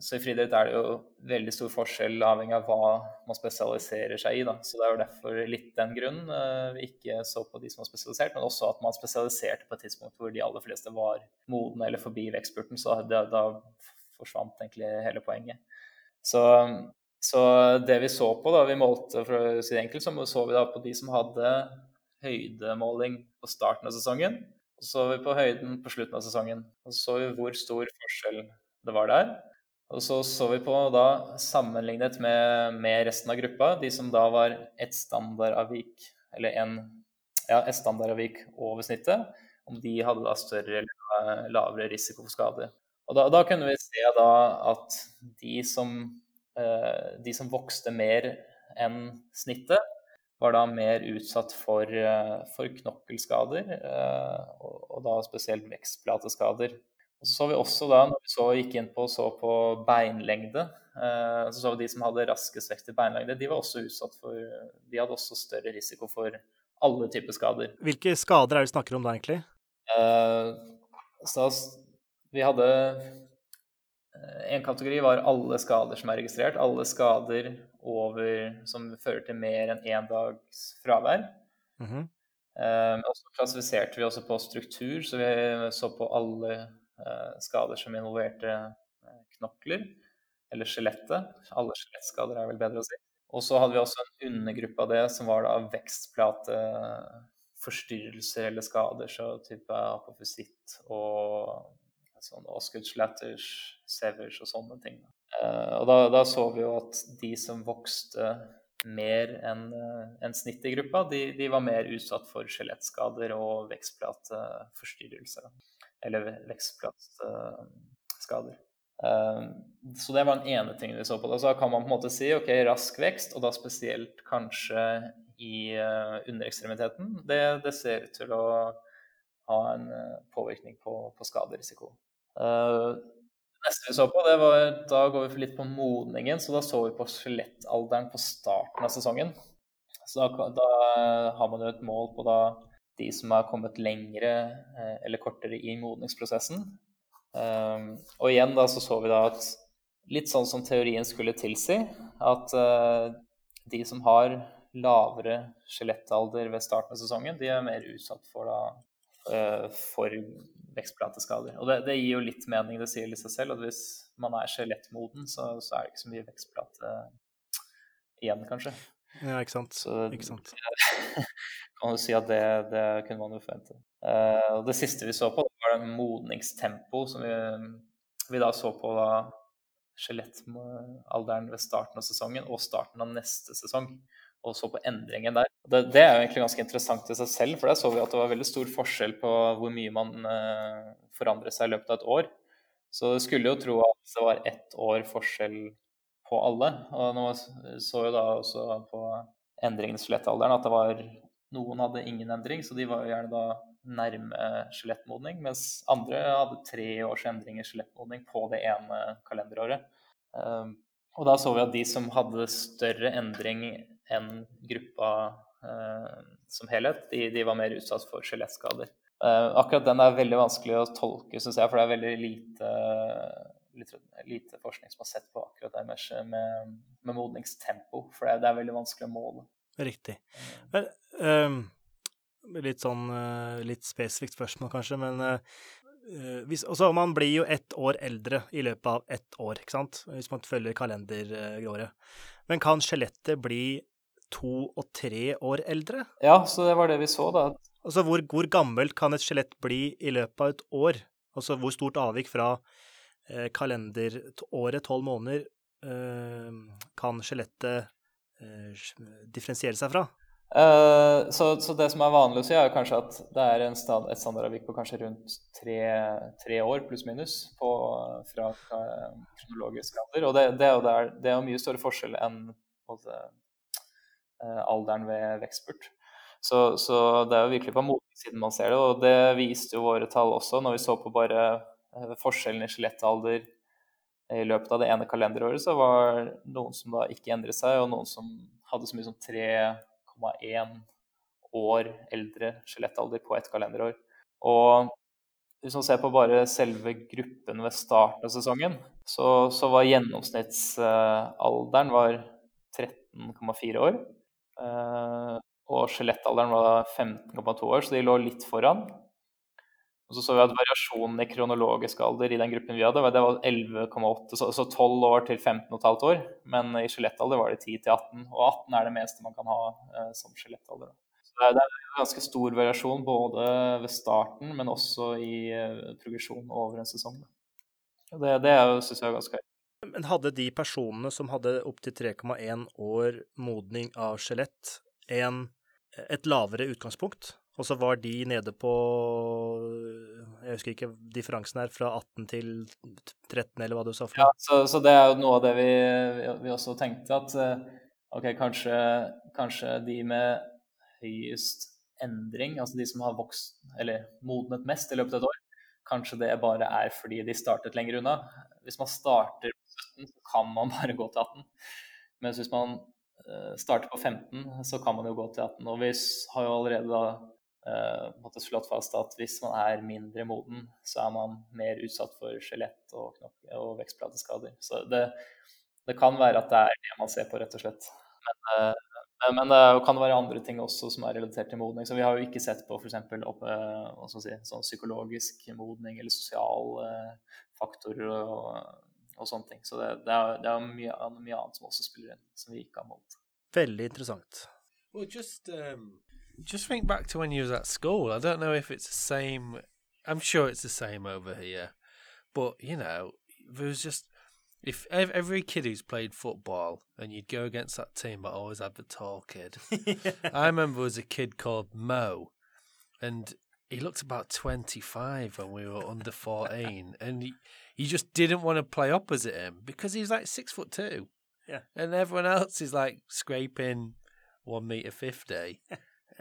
så i friidrett er det jo veldig stor forskjell avhengig av hva man spesialiserer seg i. Da. Så det er jo derfor litt den grunn eh, vi ikke så på de som var spesialisert, men også at man spesialiserte på et tidspunkt hvor de aller fleste var modne eller forbi vekstspurten. Så da, da forsvant egentlig hele poenget. Så, så, det vi så på, da vi målte for å si det enkelt, så så vi da på de som hadde høydemåling på starten av sesongen. Og så så vi på høyden på slutten av sesongen. Og så så vi hvor stor forskjell det var der. Og så så vi på da sammenlignet med, med resten av gruppa, de som da var ett standardavvik, eller en, ja, et standardavvik over snittet, om de hadde da større eller lavere risiko for skade. Og da, da kunne vi se da at de som, eh, de som vokste mer enn snittet, var da mer utsatt for, eh, for knokkelskader, eh, og, og, da spesielt vekstplateskader. Og så så vi også da, når vi så gikk inn på, så på beinlengde, eh, så så vi de som hadde raskest vekst i beinlengde, de var også utsatt for De hadde også større risiko for alle typer skader. Hvilke skader er det du snakker om da, egentlig? Eh, så vi hadde eh, En kategori var alle skader som er registrert. Alle skader over, som fører til mer enn én dags fravær. Mm -hmm. og så klassifiserte vi også på struktur, så vi så på alle skader som involverte eh, knokler. eller skjelettet. Alle skjelettskader er vel bedre å si. Og så hadde vi også en undergruppe av det som var da vekstplateforstyrrelser eller skader, så type apofysitt og sånn osgood-slatters, severs og sånne ting. Uh, og da, da, så vi jo at de som vokste mer enn en snittet i gruppa, de, de, var mer utsatt for skjelettskader og vekstplateforstyrrelser. Eller vekstplateskader. Ehm, så det var den ene tingen vi så på. Da. Så kan man på en måte si ok, rask vekst, og da spesielt kanskje i uh, underekstremiteten, det, det, ser ut til å ha en uh, påvirkning på, på skaderisiko. Uh, det neste vi så på, det var Da går vi litt på modningen, så da så vi på skjelettalderen på starten av sesongen. Så da, da har man jo et mål på da de som har kommet lengre eller kortere i modningsprosessen. Um, og igjen da så så vi da at litt sånn som teorien skulle tilsi, at uh, de som har lavere skjelettalder ved starten av sesongen, de er mer utsatt for, da, uh, for vekstplateskader. Og det, det, gir jo litt mening, det sier litt seg selv, at hvis man er skjelettmoden, så, så, er det ikke så mye vekstplate igjen, kanskje. Ja, ikke sant. Så, ikke sant. kan du si at det, det kunne man jo forvente. Uh, det siste vi så på, var det modningstempo som vi, vi, da så på da skjelettalderen ved starten av sesongen og starten av neste sesong. Og så på endringen der. Det, det, er jo egentlig ganske interessant i seg selv, for der så vi at det var veldig stor forskjell på hvor mye man uh, forandret seg i løpet av et år. Så det skulle jo tro at det var ett år forskjell på alle. Og nå så jo da også på endringen i skjelettalderen at det var noen hadde ingen endring, så de var jo gjerne da nærme skjelettmodning, mens andre hadde tre års endring i skjelettmodning på det ene kalenderåret. Ehm, og da så vi at de som hadde større endring enn gruppa eh, som helhet, de, de, var mer utsatt for skjelettskader. Eh, akkurat den er veldig vanskelig å tolke, syns jeg, for det er veldig lite, lite, forskning som har sett på akkurat det med, med, med modningstempo. For det, det er veldig vanskelig å måle. Riktig. Men, um, litt sånn uh, litt spesifikt spørsmål, kanskje, men uh, hvis, også, Man blir jo ett år eldre i løpet av ett år, ikke sant, hvis man følger kalenderåret. Men kan skjelettet bli to og tre år eldre? Ja, så det var det vi så, da. Altså, hvor, hvor gammelt kan et skjelett bli i løpet av et år? Altså, hvor stort avvik fra eh, kalenderåret, tolv måneder, eh, kan skjelettet Eh, differensiere seg fra? Uh, så, så, det som er vanlig å si, er kanskje at det er stand, et standardavvik på kanskje rundt tre, tre år pluss-minus fra kronologisk alder. Og det, det, er jo det er mye større forskjell enn både, uh, alderen ved vekstspurt. Så, så, det er jo virkelig på motsiden man ser det, og det viste jo våre tall også når vi så på bare forskjellen i skjelettalder i løpet av det ene kalenderåret så var noen som da ikke endret seg, og noen som hadde så mye som 3,1 år eldre skjelettalder på ett kalenderår. Og hvis man ser på bare selve gruppen ved starten av sesongen, så, så var gjennomsnittsalderen var 13,4 år. Eh, og skjelettalderen var 15,2 år, så de lå litt foran. Og så så vi at variasjonen i kronologisk alder i den gruppen vi hadde, det var 11,8, så, så 12 år til 15,5 år. Men i skjelettalder var det 10 til 18, og 18 er det meste man kan ha eh, som skjelettalder. Så det er, er, ganske stor variasjon både ved starten, men også i eh, progresjon over en sesong. Det, det syns jeg er ganske høyt. Men hadde de personene som hadde opptil 3,1 år modning av skjelett, et lavere utgangspunkt? Og så var de nede på Jeg husker ikke differansen her, fra 18 til 13, eller hva du sa. Ja, så, så, det er jo noe av det vi, vi også tenkte, at eh, ok, kanskje, kanskje, de med høyest endring, altså de som har vokst, eller modnet mest i løpet av et år, kanskje det bare er fordi de startet lenger unna. Hvis man starter på 17, så kan man bare gå til 18. Mens hvis man eh, starter på 15, så kan man jo gå til 18. Og vi har jo allerede da uh, slått fast at hvis man er mindre moden, så er man mer utsatt for skjelett og, og vekstplateskader. Så det, det, kan være at det er det man ser på, rett og slett. Men, uh, men det kan være andre ting også som er relatert til modning. Så vi har jo ikke sett på f.eks. Uh, si, sånn psykologisk modning eller sosiale faktorer og, og sånne ting. Så det, det er, det er mye, mye, annet som også spiller inn, som vi ikke har målt. Veldig interessant. Well, just um, just think back to when you was at school. I don't know if it's the same. I'm sure it's the same over here, but you know, there was just if every kid who's played football and you'd go against that team, but always had the tall kid. I remember there was a kid called Mo, and he looked about 25 when we were under 14, and he, he just didn't want to play opposite him because he was like six foot two. Yeah. And everyone else is like scraping one meter 50.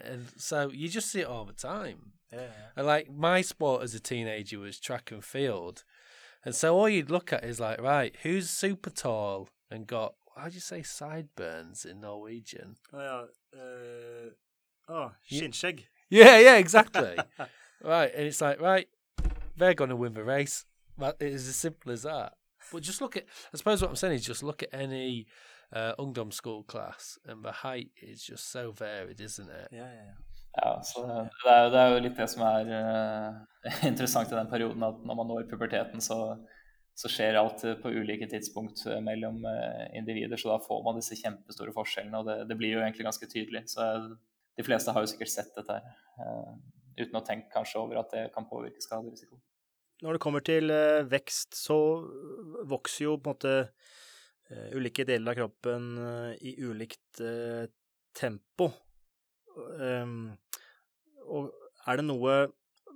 and so you just see it all the time. Yeah. And like my sport as a teenager was track and field. And so all you'd look at is like, right, who's super tall and got how do you say sideburns in Norwegian? Oh, yeah. Uh, oh. Yeah, yeah, exactly. right, and it's like, right, they're going to win the race. It is as simple as that. But just look at, I suppose what I'm saying is just look at any uh, ungdom school class, and the height is just so varied, isn't it? Yeah, yeah, yeah. Ja, så det er, det er, jo litt det som er uh, interessant i den perioden, at når man når puberteten, så, så skjer alt på ulike tidspunkt eh, mellom uh, individer. Så da får man disse kjempestore forskjellene, og det, det, blir jo egentlig ganske tydelig. Så de fleste har jo sikkert sett dette her, uh, uten å tenke kanskje over at det kan påvirke skaderisikoen. Når det kommer til vekst, så vokser jo på en måte ulike deler av kroppen i ulikt tempo. Um, og er det noe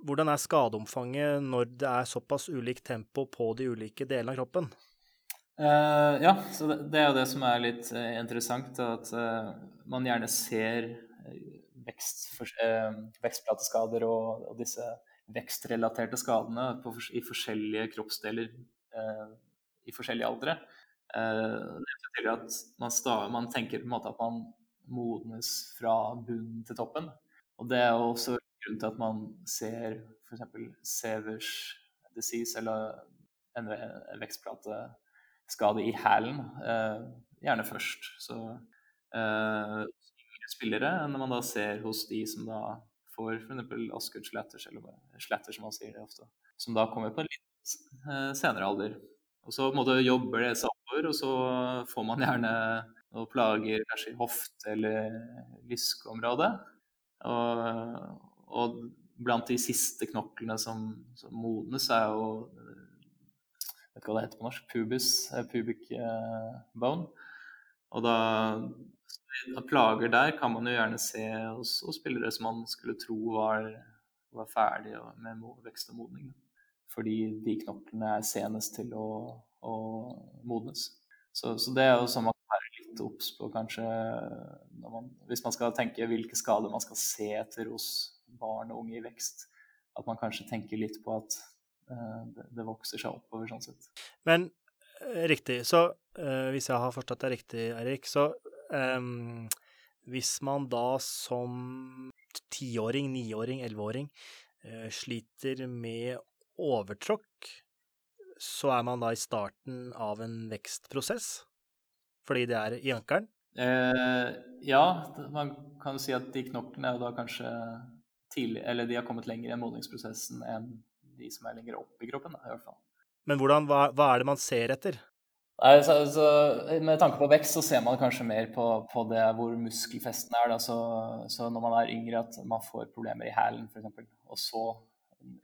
Hvordan er skadeomfanget når det er såpass ulikt tempo på de ulike delene av kroppen? Uh, ja, så det, det, er jo det som er litt uh, interessant. At uh, man gjerne ser vekst, vekstplateskader og, og, disse vekstrelaterte skadene på, i forskjellige kroppsdeler i forskjellige aldre. Det betyr at man, stav, man tenker på en måte at man modnes fra bunnen til toppen. Og det er også grunnen til at man ser f.eks. Severs disease, eller en vekstplateskade i hælen, eh, gjerne først. Så eh, spillere enn man da ser hos de som da får f.eks. Oscar Slatters, eller Slatter som man sier det ofte, som da kommer på en litt eh, senere alder. Og så på en måte jobber det seg oppover, og så får man gjerne noen plager kanskje i hofte- eller lyskeområdet. Og, og, blant de siste knoklene som, som modnes, er jo vet ikke hva det heter på norsk, pubis, eh, pubic eh, bone. Og da, da, plager der kan man jo gjerne se hos, hos spillere som man skulle tro var, var ferdig med vekst og modning. Fordi de knoklene er senest til å, å modnes. Så, så, det er jo sånn man kan være litt obs på, kanskje, man, hvis man skal tenke hvilke skader man skal se etter hos barn og unge i vekst. At man kanskje tenker litt på at uh, det, det, vokser seg oppover, sånn sett. Men uh, riktig. Så uh, hvis jeg har forstått det riktig, Erik, så um, hvis man da som tiåring, niåring, elleveåring sliter med overtråkk, så er man da i starten av en vekstprosess? Fordi det er i ankelen? Eh, ja, man kan si at de knoklene er da kanskje tidlig Eller de har kommet lenger i modningsprosessen enn de som er lenger opp i kroppen, i hvert fall. Men hvordan, hva, hva er det man ser etter? Nei, så, så, med tanke på vekst så ser man kanskje mer på, på det hvor muskelfesten er. Da. Så, så, når man er yngre at man får problemer i hælen f.eks. Og så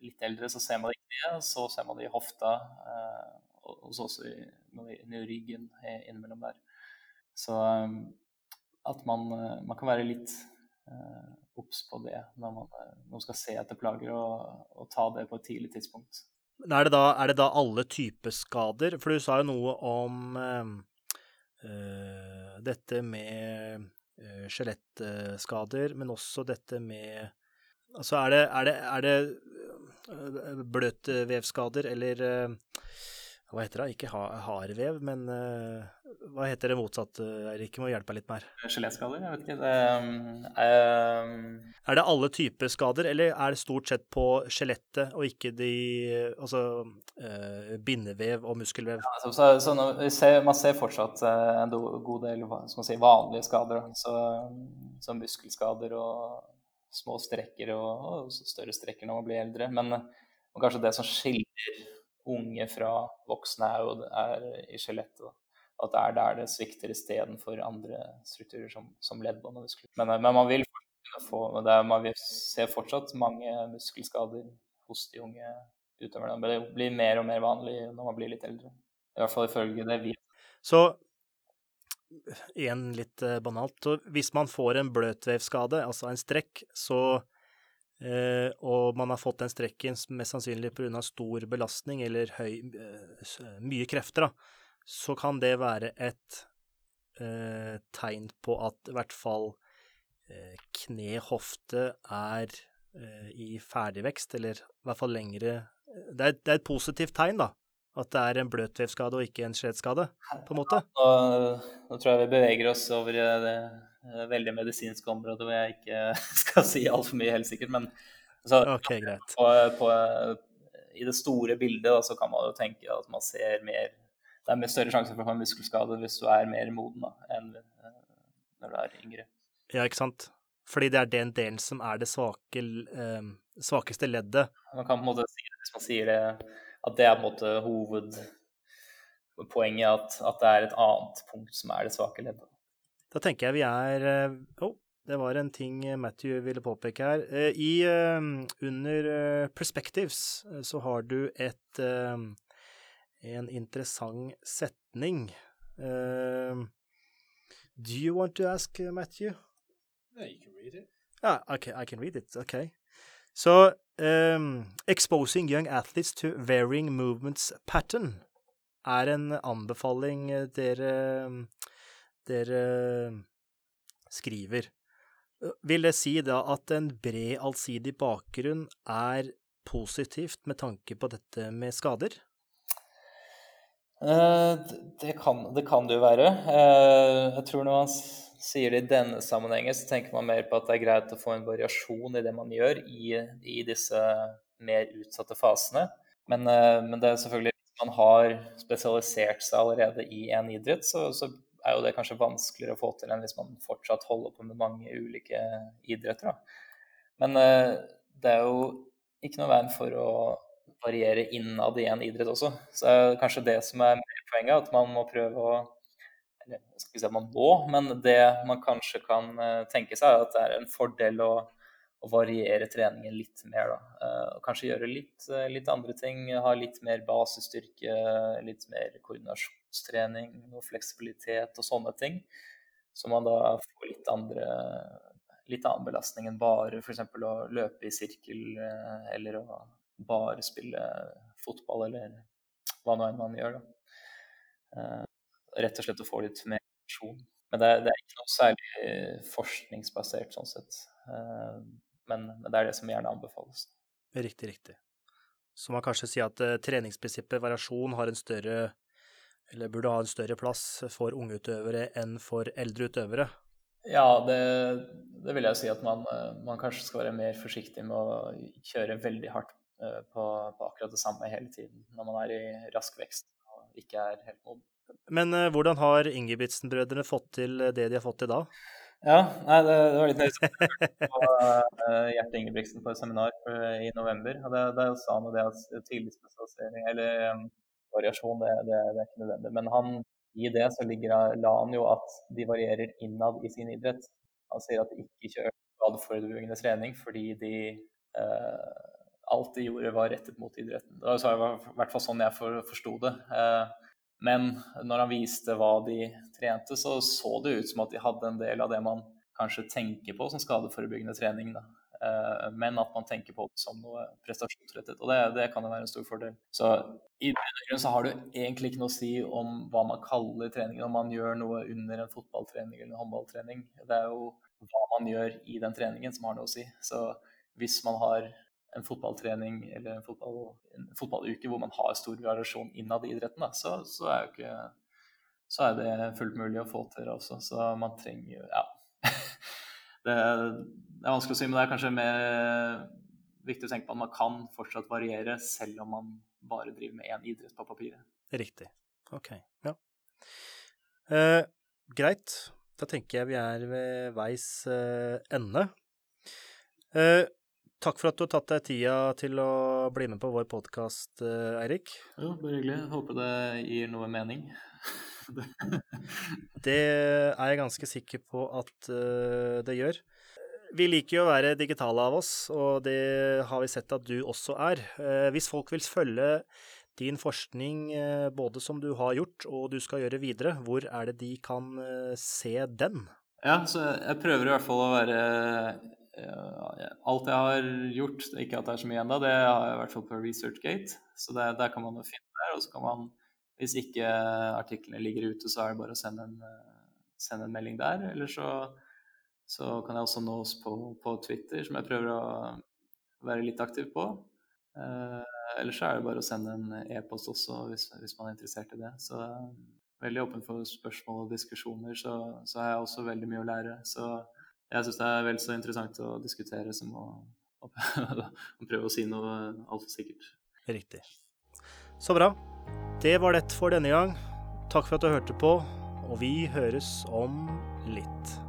litt eldre så ser man det ikke og så ser man det i hofta. Eh, og så også i, i, ryggen innimellom der. Så um, at man, eh, man kan være litt obs på det når man, eh, når man, skal se etter plager, og, og, ta det på et tidlig tidspunkt. Er det, da, er det da alle typer skader? For du sa jo noe om øh, dette med skjelettskader, men også dette med Altså, er det, er det, er det bløtvevskader eller hva heter det? Ikke ha, hardvev, men uh, hva heter det motsatte, Eirik? Må hjelpe meg litt mer. Skjelettskader? Jeg vet ikke. Det, um, um... Er det alle typer skader, eller er det stort sett på skjelettet og ikke de Altså uh, bindevev og muskelvev? Ja, så, så, så ser, man ser fortsatt en god del si, vanlige skader. Så, så, muskelskader og små strekker og, og større strekker når man blir eldre. Men kanskje det som skiller unge fra voksne er, jo, er i skjelettet. At det er der det svikter istedenfor andre strukturer som, som leddbånd og muskler. Men, men, man vil få er, Man vil se fortsatt mange muskelskader hos de unge utøverne. Det blir mer og mer vanlig når man blir litt eldre. I hvert fall ifølge det vi Så igjen litt eh, banalt. Så hvis man får en bløtvevskade, altså en strekk, så eh, og man har fått den strekken mest sannsynlig pga. stor belastning eller høy, eh, mye krefter, da, så kan det være et eh, tegn på at i hvert fall eh, kne, hofte er eh, i ferdigvekst, eller i hvert fall lengre det er, det er, et positivt tegn, da. At det er en bløtvevskade og ikke en skjedsskade, på en måte. Nå, nå, tror jeg vi beveger oss over i det veldig medisinske området hvor jeg ikke skal si altfor mye, helt sikkert. Men altså, okay, på, på, i det store bildet da, så kan man jo tenke at man ser mer det er større sjanse for å få en muskelskade hvis du er mer moden da, enn eh, når du er yngre. Ja, ikke sant. Fordi det er den delen som er det svake, eh, svakeste leddet. Man kan på en måte si det hvis man sier det, at det er på en måte hovedpoenget, at, at det er et annet punkt som er det svake leddet. Da tenker jeg vi er eh, oh, det var en ting Matthew ville påpeke her. Eh, I, under Perspectives så har du et en interessant setning. Uh, do you want to ask, Matthew? Yeah, you can read it. Ah, okay, I can read it. Okay. So, um, exposing young athletes to varying movements pattern er en anbefaling eh, dere, dere skriver. Vil det si da at en bred, allsidig bakgrunn er positivt med tanke på dette med skader? Eh, det kan, det jo være. Eh, jeg tror når man sier det i denne sammenhengen, så tenker man mer på at det er greit å få en variasjon i det man gjør i, i disse mer utsatte fasene. Men, eh, men, det er selvfølgelig hvis man har spesialisert seg allerede i en idrett, så, så, er jo det kanskje vanskeligere å få til enn hvis man fortsatt holder på med mange ulike idretter. Da. Men det er jo ikke noe veien for å variere innad i en idrett også. Så det er kanskje det som er poenget, at man må prøve å skal ikke si at man må, men det man kanskje kan eh, tenke seg, er at det er en fordel å, å variere treningen litt mer. Da. Eh, og kanskje gjøre litt, eh, litt, andre ting. Ha litt mer basestyrke, litt mer koordinasjonstrening, noe fleksibilitet og sånne ting. Så man da får litt andre litt annen belastning enn bare f.eks. å løpe i sirkel eller å bare spille fotball eller hva nå enn man gjør. Da. Eh, rett og slett å få litt mer informasjon. Men det, det, er ikke noe særlig forskningsbasert sånn sett. Eh, men, men, det er det som gjerne anbefales. Riktig, riktig. Så man kanskje sier at uh, treningsprinsippet variasjon har en større eller burde ha en større plass for unge utøvere enn for eldre utøvere? Ja, det, det vil jeg si at man, man, kanskje skal være mer forsiktig med å kjøre veldig hardt Eh, på, på, akkurat det samme hele tiden når man er i rask vekst og ikke er helt moden. Men uh, hvordan har Ingebrigtsen-brødrene fått til det de har fått til da? Ja, nei, det, det var litt nøysomt. uh, Gjert Ingebrigtsen på et seminar i november. og det, det sa han det at tidligspesialisering eller um, variasjon, det, det, det, er ikke nødvendig. Men han, i det så ligger, la han jo at de varierer innad i sin idrett. Han sier at de ikke kjører skadeforebyggende trening fordi de uh, alt de gjorde, var rettet mot idretten. Det var i hvert fall sånn jeg forsto det. Eh, men når han viste hva de trente, så så det ut som at de hadde en del av det man kanskje tenker på som skadeforebyggende trening. Da. Eh, men at man tenker på det som noe prestasjonsrettet. Og det, det kan jo være en stor fordel. Så i grunn så har det egentlig ikke noe å si om hva man kaller treningen, om man gjør noe under en fotballtrening eller en håndballtrening. Det er jo hva man gjør i den treningen som har noe å si. Så hvis man har en fotballtrening eller en, fotball, en, fotballuke hvor man har stor variasjon innad i idretten, da, så, så, er ikke, så, er det fullt mulig å få til det også. Så man trenger jo Ja. det, det, er vanskelig å si, men det er kanskje mer viktig å tenke på at man kan fortsatt variere selv om man bare driver med én idrett på papiret. Riktig. Ok. Ja. Eh, greit. Da tenker jeg vi er ved veis eh, ende. Eh, takk for at du har tatt deg tida til å bli med på vår podkast, Eirik. Jo, bare hyggelig. Håper det gir noe mening. det er jeg ganske sikker på at uh, det gjør. Vi liker jo å være digitale av oss, og det har vi sett at du også er. Uh, hvis folk vil følge din forskning, både som du har gjort og du skal gjøre videre, hvor er det de kan se den? Ja, så jeg prøver i hvert fall å være Alt jeg har gjort, ikke at det er så mye ennå, det har jeg i hvert fall på ResearchGate. Så det, der kan man jo finne der, og så kan man hvis ikke artiklene ligger ute, så er det bare å sende en, sende en melding der. Eller så, så, kan jeg også oss på, på, Twitter, som jeg prøver å være litt aktiv på. Eh, eller så er det bare å sende en e-post også, hvis, hvis, man er interessert i det. Så veldig åpen for spørsmål og diskusjoner, så, så har jeg også veldig mye å lære. Så jeg syns det er vel så interessant å diskutere som å, å prøve å si noe altfor sikkert. Riktig. Så bra. Det var det for denne gang. Takk for at du hørte på, og vi høres om litt.